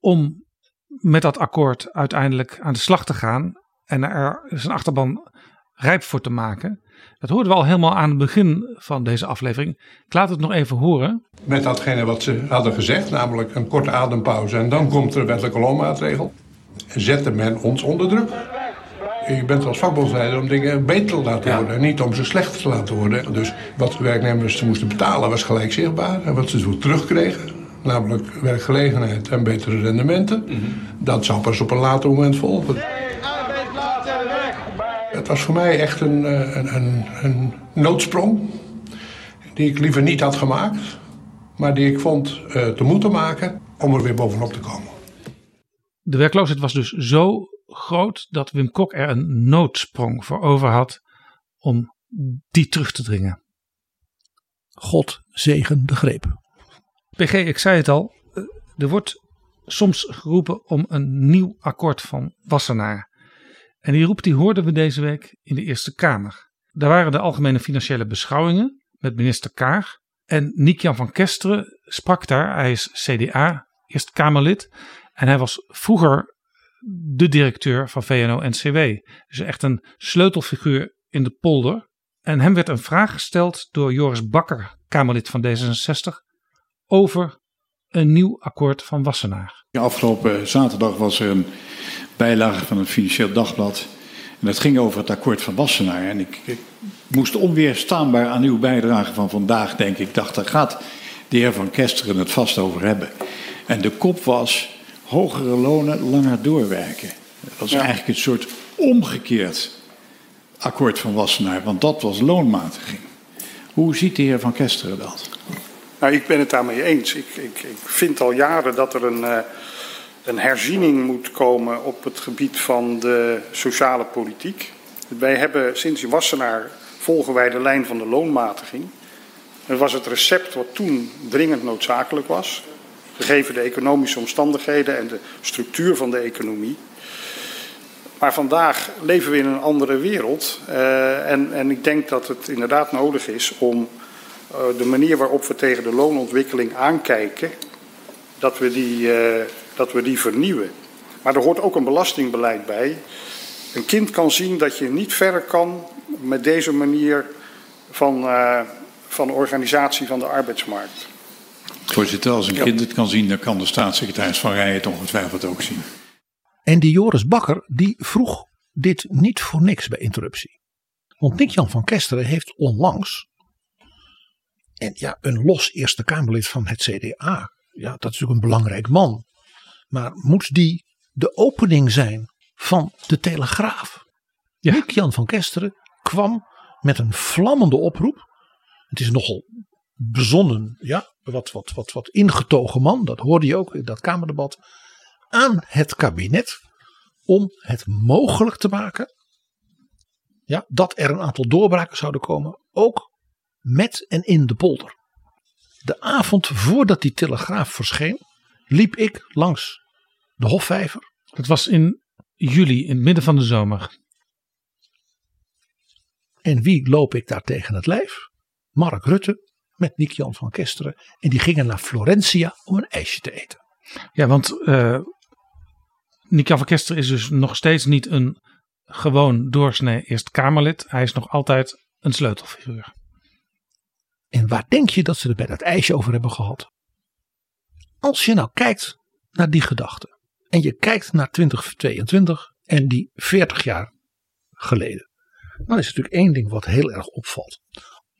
om met dat akkoord uiteindelijk aan de slag te gaan en er zijn achterban rijp voor te maken. Dat hoorden we al helemaal aan het begin van deze aflevering. Ik laat het nog even horen. Met datgene wat ze hadden gezegd, namelijk een korte adempauze en dan komt er een wettelijke loonmaatregel. Zette men ons onder druk. Je bent als vakbondsleider om dingen beter te laten worden. En niet om ze slechter te laten worden. Dus wat de werknemers moesten betalen was gelijk zichtbaar. En wat ze zo terugkregen, namelijk werkgelegenheid en betere rendementen. Dat zou pas op een later moment volgen. Het was voor mij echt een, eh, een, een, een noodsprong. Die ik liever niet had gemaakt. Maar die ik vond eh, te moeten maken om er weer bovenop te komen. De werkloosheid was dus zo groot dat Wim Kok er een noodsprong voor over had om die terug te dringen. God zegen de greep. PG, ik zei het al, eh, er wordt soms geroepen om een nieuw akkoord van Wassenaar. En die roep die hoorden we deze week in de Eerste Kamer. Daar waren de algemene financiële beschouwingen met minister Kaag. En Niek-Jan van Kesteren sprak daar. Hij is CDA, Eerste Kamerlid. En hij was vroeger de directeur van VNO-NCW. Dus echt een sleutelfiguur in de polder. En hem werd een vraag gesteld door Joris Bakker, Kamerlid van D66, over een nieuw akkoord van Wassenaar. Afgelopen zaterdag was er een bijlage van het Financieel Dagblad. En dat ging over het akkoord van Wassenaar. En ik, ik moest onweerstaanbaar aan uw bijdrage van vandaag denken. Ik dacht, daar gaat de heer Van Kesteren het vast over hebben. En de kop was hogere lonen, langer doorwerken. Dat was eigenlijk een soort omgekeerd akkoord van Wassenaar, want dat was loonmatiging. Hoe ziet de heer Van Kesteren dat? Nou, ik ben het daarmee eens. Ik, ik, ik vind al jaren dat er een, uh, een herziening moet komen op het gebied van de sociale politiek. Wij hebben sinds Wassenaar volgen wij de lijn van de loonmatiging. Dat was het recept wat toen dringend noodzakelijk was gegeven de economische omstandigheden en de structuur van de economie. Maar vandaag leven we in een andere wereld. Uh, en, en ik denk dat het inderdaad nodig is om uh, de manier waarop we tegen de loonontwikkeling aankijken, dat we, die, uh, dat we die vernieuwen. Maar er hoort ook een belastingbeleid bij. Een kind kan zien dat je niet verder kan met deze manier van, van organisatie van de arbeidsmarkt. Voorzitter, als een kind het kan zien, dan kan de staatssecretaris van Rijen het ongetwijfeld ook zien. En die Joris Bakker, die vroeg dit niet voor niks bij interruptie. Want Nick-Jan van Kesteren heeft onlangs, en ja, een los Eerste Kamerlid van het CDA, ja, dat is natuurlijk een belangrijk man. Maar moet die de opening zijn van de Telegraaf? Ja. Nick-Jan van Kesteren kwam met een vlammende oproep. Het is nogal bezonnen, ja, wat, wat, wat, wat ingetogen man, dat hoorde je ook in dat Kamerdebat, aan het kabinet om het mogelijk te maken ja, dat er een aantal doorbraken zouden komen, ook met en in de polder. De avond voordat die telegraaf verscheen, liep ik langs de Hofvijver. Het was in juli, in het midden van de zomer. En wie loop ik daar tegen het lijf? Mark Rutte, met Nick-Jan van Kesteren. En die gingen naar Florentia om een ijsje te eten. Ja, want uh, van Kesteren is dus nog steeds niet een gewoon doorsnee Eerste Kamerlid. Hij is nog altijd een sleutelfiguur. En waar denk je dat ze er bij dat ijsje over hebben gehad? Als je nou kijkt naar die gedachte. En je kijkt naar 2022 en die 40 jaar geleden. Dan is natuurlijk één ding wat heel erg opvalt.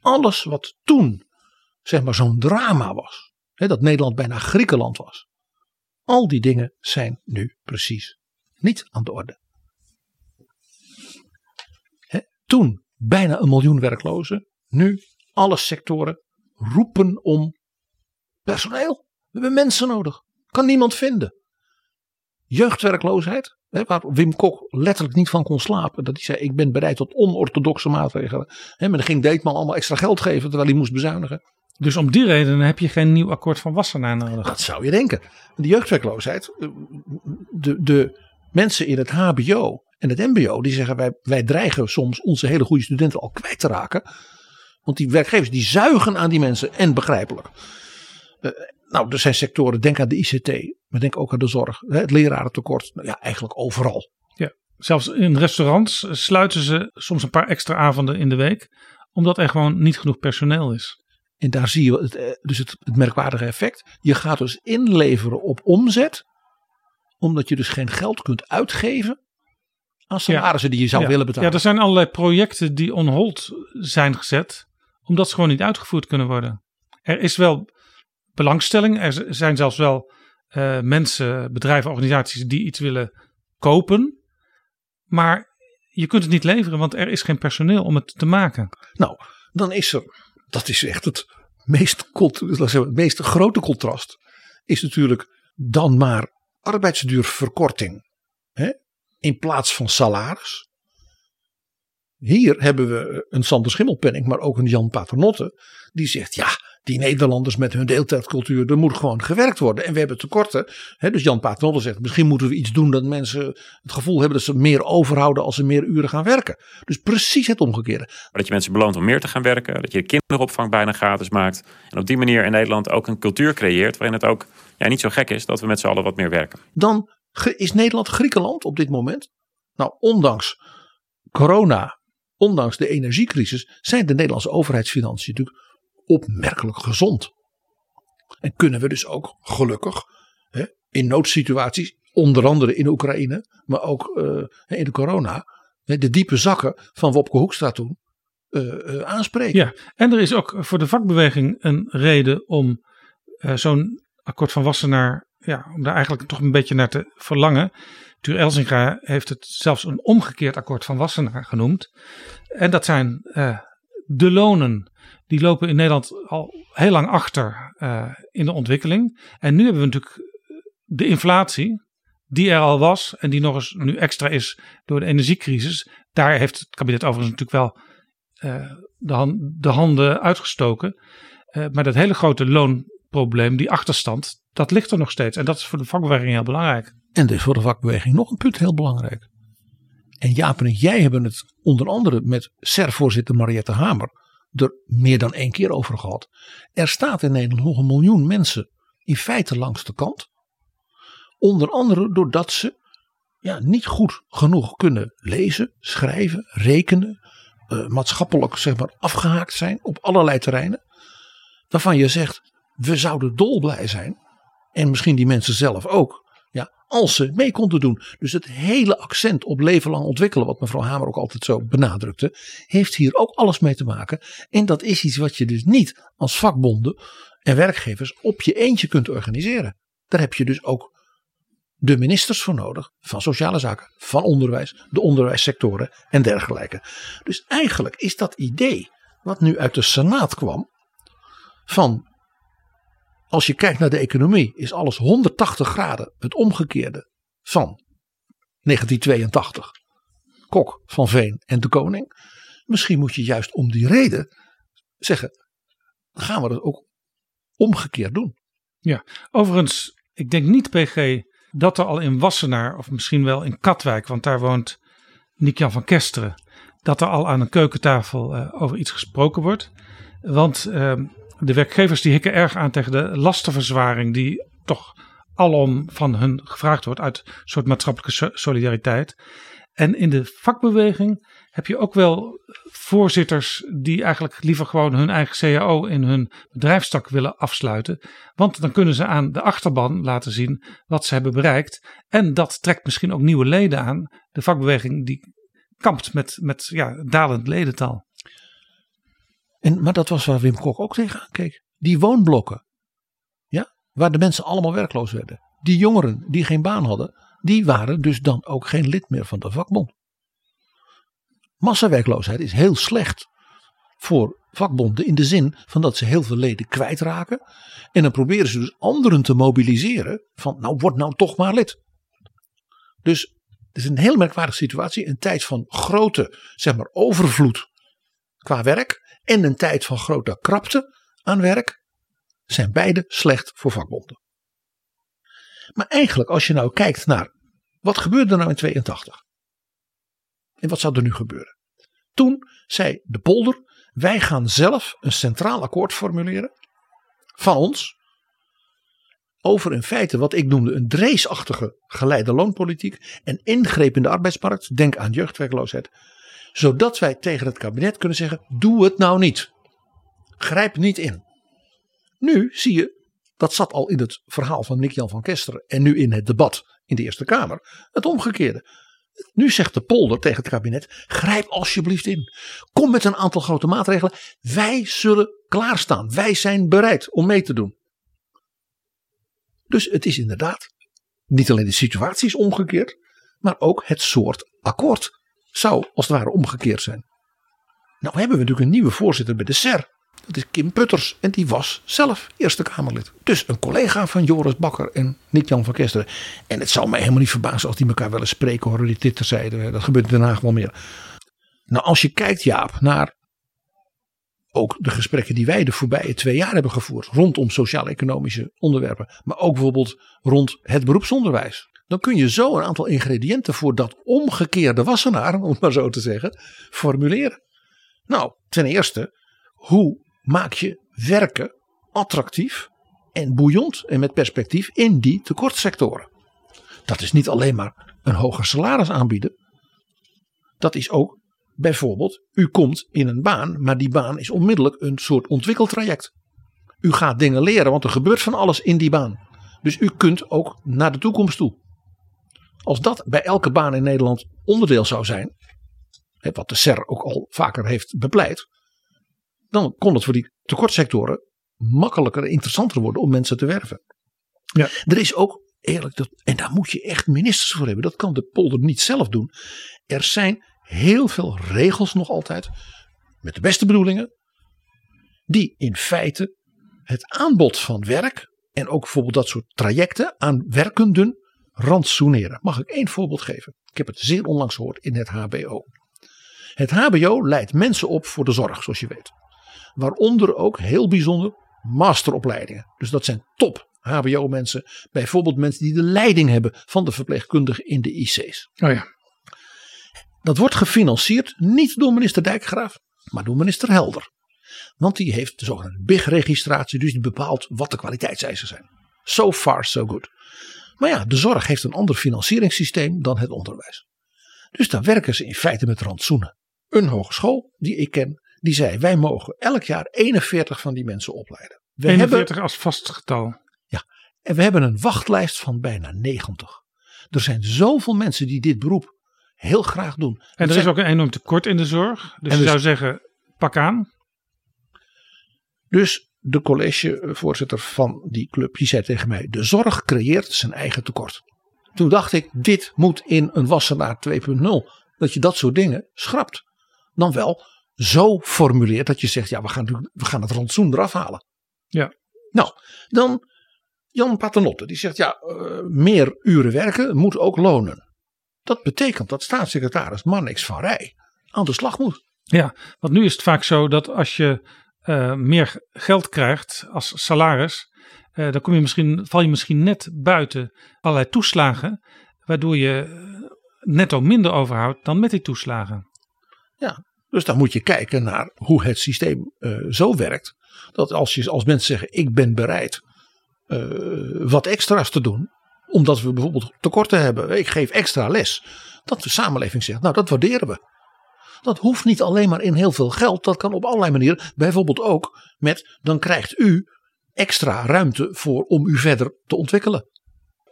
Alles wat toen zeg maar zo'n drama was. Hè, dat Nederland bijna Griekenland was. Al die dingen zijn nu precies niet aan de orde. Hè, toen bijna een miljoen werklozen. Nu alle sectoren roepen om personeel. We hebben mensen nodig. Kan niemand vinden. Jeugdwerkloosheid. Hè, waar Wim Kok letterlijk niet van kon slapen. Dat hij zei ik ben bereid tot onorthodoxe maatregelen. Hè, maar dan ging Deetman allemaal extra geld geven terwijl hij moest bezuinigen. Dus om die reden heb je geen nieuw akkoord van Wassenaar nodig. Dat zou je denken. De jeugdwerkloosheid, de, de mensen in het HBO en het MBO, die zeggen wij, wij dreigen soms onze hele goede studenten al kwijt te raken. Want die werkgevers die zuigen aan die mensen en begrijpelijk. Uh, Nou, er zijn sectoren, denk aan de ICT, maar denk ook aan de zorg, hè, het lerarentekort. Nou ja, eigenlijk overal. Ja, zelfs in restaurants sluiten ze soms een paar extra avonden in de week, omdat er gewoon niet genoeg personeel is. En daar zie je het, eh, dus het, het merkwaardige effect. Je gaat dus inleveren op omzet, omdat je dus geen geld kunt uitgeven aan salarissen die je zou Ja. willen betalen. Ja, er zijn allerlei projecten die on hold zijn gezet, omdat ze gewoon niet uitgevoerd kunnen worden. Er is wel belangstelling, er zijn zelfs wel eh, mensen, bedrijven, organisaties die iets willen kopen, maar je kunt het niet leveren, want er is geen personeel om het te maken. Nou, dan is er, dat is echt het meest, het meest grote contrast, is natuurlijk dan maar arbeidsduurverkorting hè, in plaats van salaris. Hier hebben we een Sander Schimmelpenning, maar ook een Jan Paternotte, die zegt ja, die Nederlanders met hun deeltijdcultuur, er moet gewoon gewerkt worden. En we hebben tekorten. Hè, dus Jan Paternotte zegt, misschien moeten we iets doen dat mensen het gevoel hebben dat ze meer overhouden als ze meer uren gaan werken. Dus precies het omgekeerde. Maar dat je mensen beloont om meer te gaan werken. Dat je de kinderopvang bijna gratis maakt. En op die manier in Nederland ook een cultuur creëert. waarin het ook ja, niet zo gek is dat we met z'n allen wat meer werken. dan is Nederland Griekenland op dit moment. Nou, ondanks corona, ondanks de energiecrisis, zijn de Nederlandse overheidsfinanciën natuurlijk opmerkelijk gezond. En kunnen we dus ook gelukkig hè, in noodsituaties, onder andere in Oekraïne, maar ook eh, in de corona, de diepe zakken van Wopke Hoekstra toen eh, eh, aanspreken. Ja, en er is ook voor de vakbeweging een reden om zo'n akkoord van Wassenaar, ja, om daar eigenlijk toch een beetje naar te verlangen. Tuur Elzinga heeft het zelfs een omgekeerd akkoord van Wassenaar genoemd. En dat zijn de lonen. Die lopen in Nederland al heel lang achter eh, in de ontwikkeling. En nu hebben we natuurlijk de inflatie, die er al was en die nog eens nu extra is door de energiecrisis. Daar heeft het kabinet overigens natuurlijk wel eh, de, han- de handen uitgestoken. Eh, maar dat hele grote loonprobleem, die achterstand, dat ligt er nog steeds. En dat is voor de vakbeweging heel belangrijk. En dus voor de vakbeweging nog een punt heel belangrijk. En Jaap en jij hebben het onder andere met SER-voorzitter Mariette Hamer er meer dan één keer over gehad. Er staat in Nederland nog een miljoen mensen in feite langs de kant. Onder andere doordat ze ja, niet goed genoeg kunnen lezen, schrijven, rekenen. eh, maatschappelijk zeg maar afgehaakt zijn op allerlei terreinen. Waarvan je zegt, we zouden dolblij zijn. En misschien die mensen zelf ook. Ja, als ze mee konden doen. Dus het hele accent op leven lang ontwikkelen, wat mevrouw Hamer ook altijd zo benadrukte, heeft hier ook alles mee te maken. En dat is iets wat je dus niet als vakbonden en werkgevers op je eentje kunt organiseren. Daar heb je dus ook de ministers voor nodig, van sociale zaken, van onderwijs, de onderwijssectoren en dergelijke. Dus eigenlijk is dat idee, wat nu uit de Senaat kwam, van als je kijkt naar de economie, is alles 180 graden het omgekeerde van 1982. Kok, Van Veen en de Koning. Misschien moet je juist om die reden zeggen, gaan we dat ook omgekeerd doen. Ja, overigens, ik denk niet PG dat er al in Wassenaar of misschien wel in Katwijk, want daar woont Nick-Jan van Kesteren, dat er al aan een keukentafel eh, over iets gesproken wordt. Want eh, de werkgevers die hikken erg aan tegen de lastenverzwaring die toch alom van hun gevraagd wordt uit een soort maatschappelijke so- solidariteit. En in de vakbeweging heb je ook wel voorzitters die eigenlijk liever gewoon hun eigen CAO in hun bedrijfstak willen afsluiten. Want dan kunnen ze aan de achterban laten zien wat ze hebben bereikt. En dat trekt misschien ook nieuwe leden aan. De vakbeweging die kampt met, met ja, dalend ledental. En, maar dat was waar Wim Kok ook tegenaan keek. Die woonblokken. Ja, waar de mensen allemaal werkloos werden. Die jongeren die geen baan hadden. Die waren dus dan ook geen lid meer van de vakbond. Massawerkloosheid is heel slecht voor vakbonden in de zin van dat ze heel veel leden kwijtraken. En dan proberen ze dus anderen te mobiliseren van nou word nou toch maar lid. Dus het is een heel merkwaardige situatie. Een tijd van grote zeg maar overvloed qua werk en een tijd van grote krapte aan werk zijn beide slecht voor vakbonden. Maar eigenlijk als je nou kijkt naar wat gebeurde er nou in 82 en wat zou er nu gebeuren. Toen zei de polder wij gaan zelf een centraal akkoord formuleren van ons over in feite wat ik noemde een dreesachtige geleide loonpolitiek en ingreep in de arbeidsmarkt, denk aan jeugdwerkloosheid, zodat wij tegen het kabinet kunnen zeggen: doe het nou niet. Grijp niet in. Nu zie je, dat zat al in het verhaal van Nick-Jan van Kesteren en nu in het debat in de Eerste Kamer, het omgekeerde. Nu zegt de polder tegen het kabinet: grijp alsjeblieft in. Kom met een aantal grote maatregelen. Wij zullen klaarstaan. Wij zijn bereid om mee te doen. Dus het is inderdaad niet alleen de situatie is omgekeerd, maar ook het soort akkoord zou als het ware omgekeerd zijn. Nou hebben we natuurlijk een nieuwe voorzitter bij de SER. Dat is Kim Putters en die was zelf Eerste Kamerlid. Dus een collega van Joris Bakker en Nick-Jan van Kesteren. En het zou mij helemaal niet verbazen als die elkaar wel eens spreken horen. Die dit terzijde. Dat gebeurt in Den Haag wel meer. Nou als je kijkt Jaap naar ook de gesprekken die wij de voorbije twee jaar hebben gevoerd. Rondom sociaal-economische onderwerpen. Maar ook bijvoorbeeld rond het beroepsonderwijs. Dan kun je zo een aantal ingrediënten voor dat omgekeerde wassenaar, om het maar zo te zeggen, formuleren. Nou, ten eerste, hoe maak je werken attractief en boeiend en met perspectief in die tekortsectoren? Dat is niet alleen maar een hoger salaris aanbieden. Dat is ook bijvoorbeeld, u komt in een baan, maar die baan is onmiddellijk een soort ontwikkeltraject. U gaat dingen leren, want er gebeurt van alles in die baan. Dus u kunt ook naar de toekomst toe. Als dat bij elke baan in Nederland onderdeel zou zijn, wat de SER ook al vaker heeft bepleit, dan kon het voor die tekortsectoren makkelijker en interessanter worden om mensen te werven. Ja. Er is ook eerlijk, dat, en daar moet je echt ministers voor hebben, dat kan de polder niet zelf doen. Er zijn heel veel regels nog altijd, met de beste bedoelingen, die in feite het aanbod van werk en ook bijvoorbeeld dat soort trajecten aan werkenden rantsoeneren. Mag ik één voorbeeld geven? Ik heb het zeer onlangs gehoord in het HBO. Het HBO leidt mensen op voor de zorg, zoals je weet. Waaronder ook heel bijzonder masteropleidingen. Dus dat zijn top HBO-mensen. Bijvoorbeeld mensen die de leiding hebben van de verpleegkundigen in de IC's. Oh ja. Dat wordt gefinancierd niet door minister Dijkgraaf, maar door minister Helder. Want die heeft de zogenaamde BIG-registratie, dus die bepaalt wat de kwaliteitseisen zijn. So far, so good. Maar ja, de zorg heeft een ander financieringssysteem dan het onderwijs. Dus daar werken ze in feite met rantsoenen. Een hogeschool die ik ken, die zei: wij mogen elk jaar 41 van die mensen opleiden. We 41 hebben, als vast getal. Ja, en we hebben een wachtlijst van bijna 90. Er zijn zoveel mensen die dit beroep heel graag doen. En er is ook een enorm tekort in de zorg. Dus je dus, zou zeggen, pak aan. Dus de collegevoorzitter van die club, die zei tegen mij, de zorg creëert zijn eigen tekort. Toen dacht ik, dit moet in een wassenaar 2.0. Dat je dat soort dingen schrapt. Dan wel zo formuleert dat je zegt, ja we gaan, we gaan het rantsoen eraf halen. Ja. Nou, dan Jan Paternotte, die zegt, ja uh, meer uren werken moet ook lonen. Dat betekent dat staatssecretaris Mannix van Rij aan de slag moet. Ja, want nu is het vaak zo dat als je uh, meer geld krijgt als salaris, uh, dan kom je misschien, val je misschien net buiten allerlei toeslagen, waardoor je netto minder overhoudt dan met die toeslagen. Ja, dus dan moet je kijken naar hoe het systeem zo werkt. Dat als, je, als mensen zeggen: Ik ben bereid wat extra's te doen, omdat we bijvoorbeeld tekorten hebben. Ik geef extra les. Dat de samenleving zegt, nou dat waarderen we. Dat hoeft niet alleen maar in heel veel geld. Dat kan op allerlei manieren. Bijvoorbeeld ook met, dan krijgt u extra ruimte voor om u verder te ontwikkelen.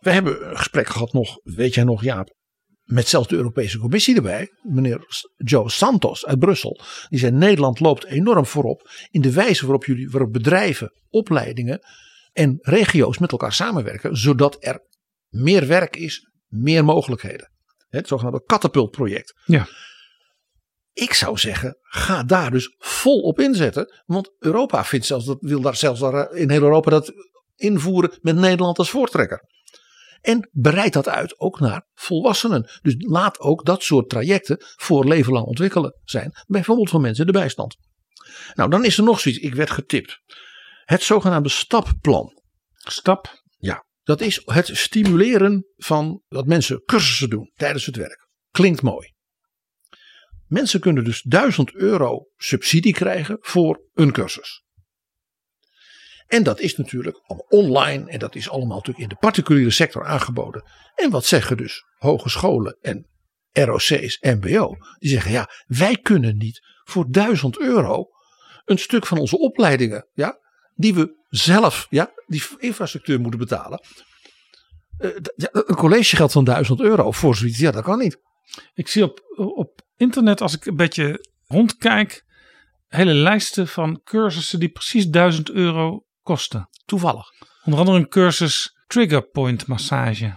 We hebben een gesprek gehad nog, weet jij nog Jaap, met zelfs de Europese Commissie erbij. Meneer Joe Santos uit Brussel. Die zei Nederland loopt enorm voorop in de wijze waarop jullie, waarop bedrijven, opleidingen en regio's met elkaar samenwerken. Zodat er meer werk is, meer mogelijkheden. Het zogenaamde katapultproject. Ja. Ik zou zeggen, ga daar dus vol op inzetten. Want Europa vindt zelfs dat, wil daar zelfs daar in heel Europa dat invoeren met Nederland als voortrekker. En breid dat uit ook naar volwassenen. Dus laat ook dat soort trajecten voor leven lang ontwikkelen zijn. Bijvoorbeeld voor mensen in de bijstand. Nou, dan is er nog zoiets. Ik werd getipt. Het zogenaamde stapplan. Stap? Ja. Dat is het stimuleren van dat mensen cursussen doen tijdens het werk. Klinkt mooi. Mensen kunnen dus 1000 euro subsidie krijgen voor een cursus. En dat is natuurlijk online en dat is allemaal natuurlijk in de particuliere sector aangeboden. En wat zeggen dus hogescholen en ROC's, MBO? Die zeggen ja, wij kunnen niet voor 1000 euro een stuk van onze opleidingen, ja, die we zelf, ja, die infrastructuur moeten betalen. Uh, een collegegeld van 1000 euro voor zoiets, ja, dat kan niet. Ik zie op, op internet, als ik een beetje rondkijk, hele lijsten van cursussen die precies 1000 euro kosten. Toevallig. Onder andere een cursus trigger point massage.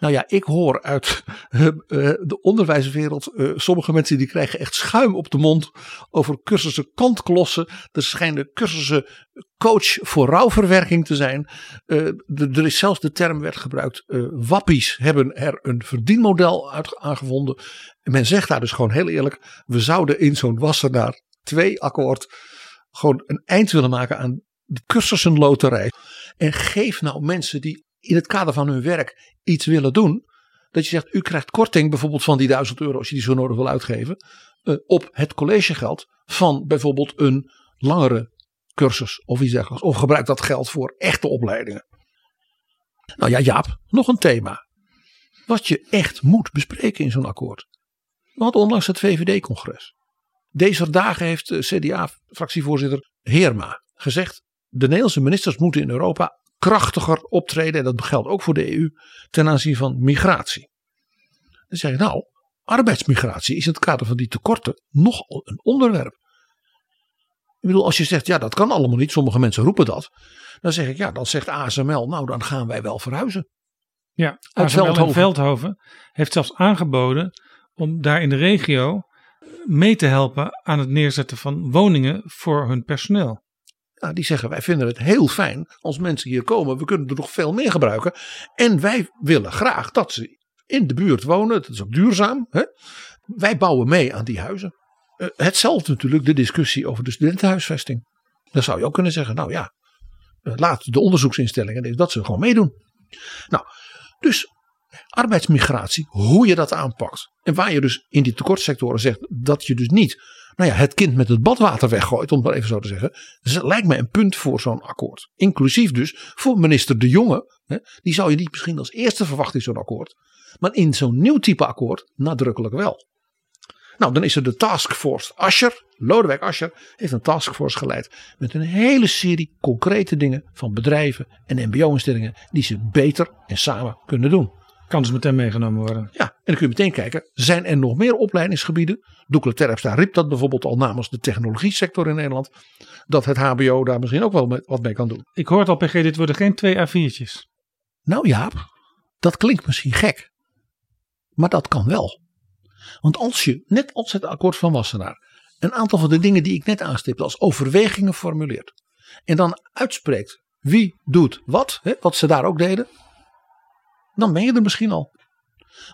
Nou ja, ik hoor uit uh, de onderwijswereld uh, sommige mensen die krijgen echt schuim op de mond over cursussen kantklossen. Er schijnen cursussen coach voor rouwverwerking te zijn. De, er is zelfs de term werd gebruikt. wappies hebben er een verdienmodel uit aangevonden. Men zegt daar dus gewoon heel eerlijk. We zouden in zo'n Wassenaar 2 akkoord gewoon een eind willen maken aan de cursussenloterij. En geef nou mensen die in het kader van hun werk iets willen doen. Dat je zegt, u krijgt korting bijvoorbeeld van die 1000 euro als je die zo nodig wil uitgeven. Uh, op het collegegeld van bijvoorbeeld een langere cursus of iets dergelijks. Of gebruik dat geld voor echte opleidingen. Nou ja, Jaap, nog een thema. Wat je echt moet bespreken in zo'n akkoord. We hadden onlangs het VVD-congres. Deze dagen heeft CDA-fractievoorzitter Heerma gezegd. De Nederlandse ministers moeten in Europa krachtiger optreden. En dat geldt ook voor de EU ten aanzien van migratie. Dan zeg je nou, arbeidsmigratie is in het kader van die tekorten nogal een onderwerp. Ik bedoel, als je zegt, ja, dat kan allemaal niet. Sommige mensen roepen dat. Dan zeg ik, ja, dan zegt ASML, nou, dan gaan wij wel verhuizen. Ja, uit Veldhoven. Veldhoven heeft zelfs aangeboden om daar in de regio mee te helpen aan het neerzetten van woningen voor hun personeel. Nou, die zeggen wij vinden het heel fijn als mensen hier komen. We kunnen er nog veel meer gebruiken. En wij willen graag dat ze in de buurt wonen. Dat is ook duurzaam. Hè? Wij bouwen mee aan die huizen. Uh, hetzelfde natuurlijk de discussie over de studentenhuisvesting. Dan zou je ook kunnen zeggen, nou ja, uh, laat de onderzoeksinstellingen dat ze gewoon meedoen. Nou, dus arbeidsmigratie, hoe je dat aanpakt. En waar je dus in die tekortsectoren zegt dat je dus niet nou ja, het kind met het badwater weggooit, om het maar even zo te zeggen. Dus dat lijkt mij een punt voor zo'n akkoord. Inclusief dus voor minister De Jonge. Hè, die zou je niet misschien als eerste verwachten in zo'n akkoord. Maar in zo'n nieuw type akkoord nadrukkelijk wel. Nou, dan is er de taskforce Ascher. Lodewijk Ascher heeft een taskforce geleid met een hele serie concrete dingen van bedrijven en mbo-instellingen die ze beter en samen kunnen doen. Kan dus meteen meegenomen worden. Ja, en dan kun je meteen kijken, zijn er nog meer opleidingsgebieden? Doekle Terpstra riep dat bijvoorbeeld al namens de technologie sector in Nederland. Dat het HBO daar misschien ook wel wat mee kan doen. Ik hoor het al PG, dit worden geen twee A4'tjes. Nou Jaap, dat klinkt misschien gek. Maar dat kan wel. Want als je, net als het akkoord van Wassenaar, een aantal van de dingen die ik net aanstipte als overwegingen formuleert. En dan uitspreekt wie doet wat, hè, wat ze daar ook deden dan ben je er misschien al.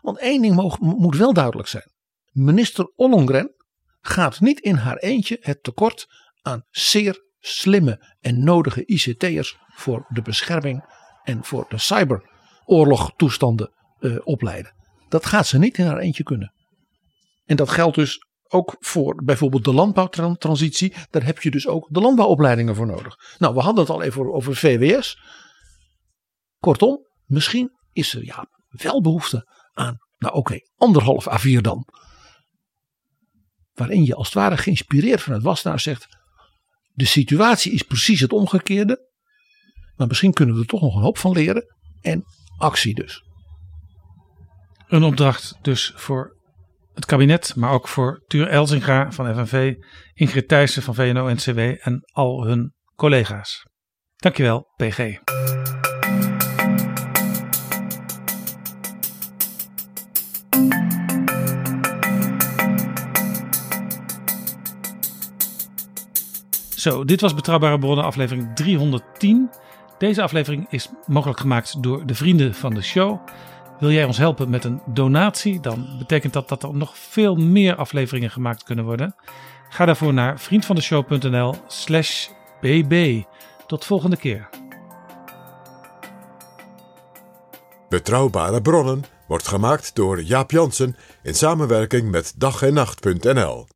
Want één ding moet wel duidelijk zijn. Minister Ollongren gaat niet in haar eentje het tekort aan zeer slimme en nodige ICT'ers voor de bescherming en voor de cyberoorlogtoestanden uh, opleiden. Dat gaat ze niet in haar eentje kunnen. En dat geldt dus ook voor bijvoorbeeld de landbouwtransitie. Daar heb je dus ook de landbouwopleidingen voor nodig. Nou, we hadden het al even over VWS. Kortom, misschien is er ja, wel behoefte aan, nou oké, anderhalf A4 dan. Waarin je als het ware geïnspireerd vanuit Wassenaar zegt, de situatie is precies het omgekeerde. Maar misschien kunnen we er toch nog een hoop van leren. En actie dus. Een opdracht dus voor het kabinet, maar ook voor Tuur Elzinga van FNV, Ingrid Thijssen van VNO-NCW en al hun collega's. Dankjewel, PG. Zo, dit was Betrouwbare Bronnen aflevering 310. Deze aflevering is mogelijk gemaakt door de vrienden van de show. Wil jij ons helpen met een donatie? Dan betekent dat dat er nog veel meer afleveringen gemaakt kunnen worden. Ga daarvoor naar vriendvandeshow.nl slash bb. Tot volgende keer. Betrouwbare Bronnen wordt gemaakt door Jaap Jansen in samenwerking met dag en nacht.nl.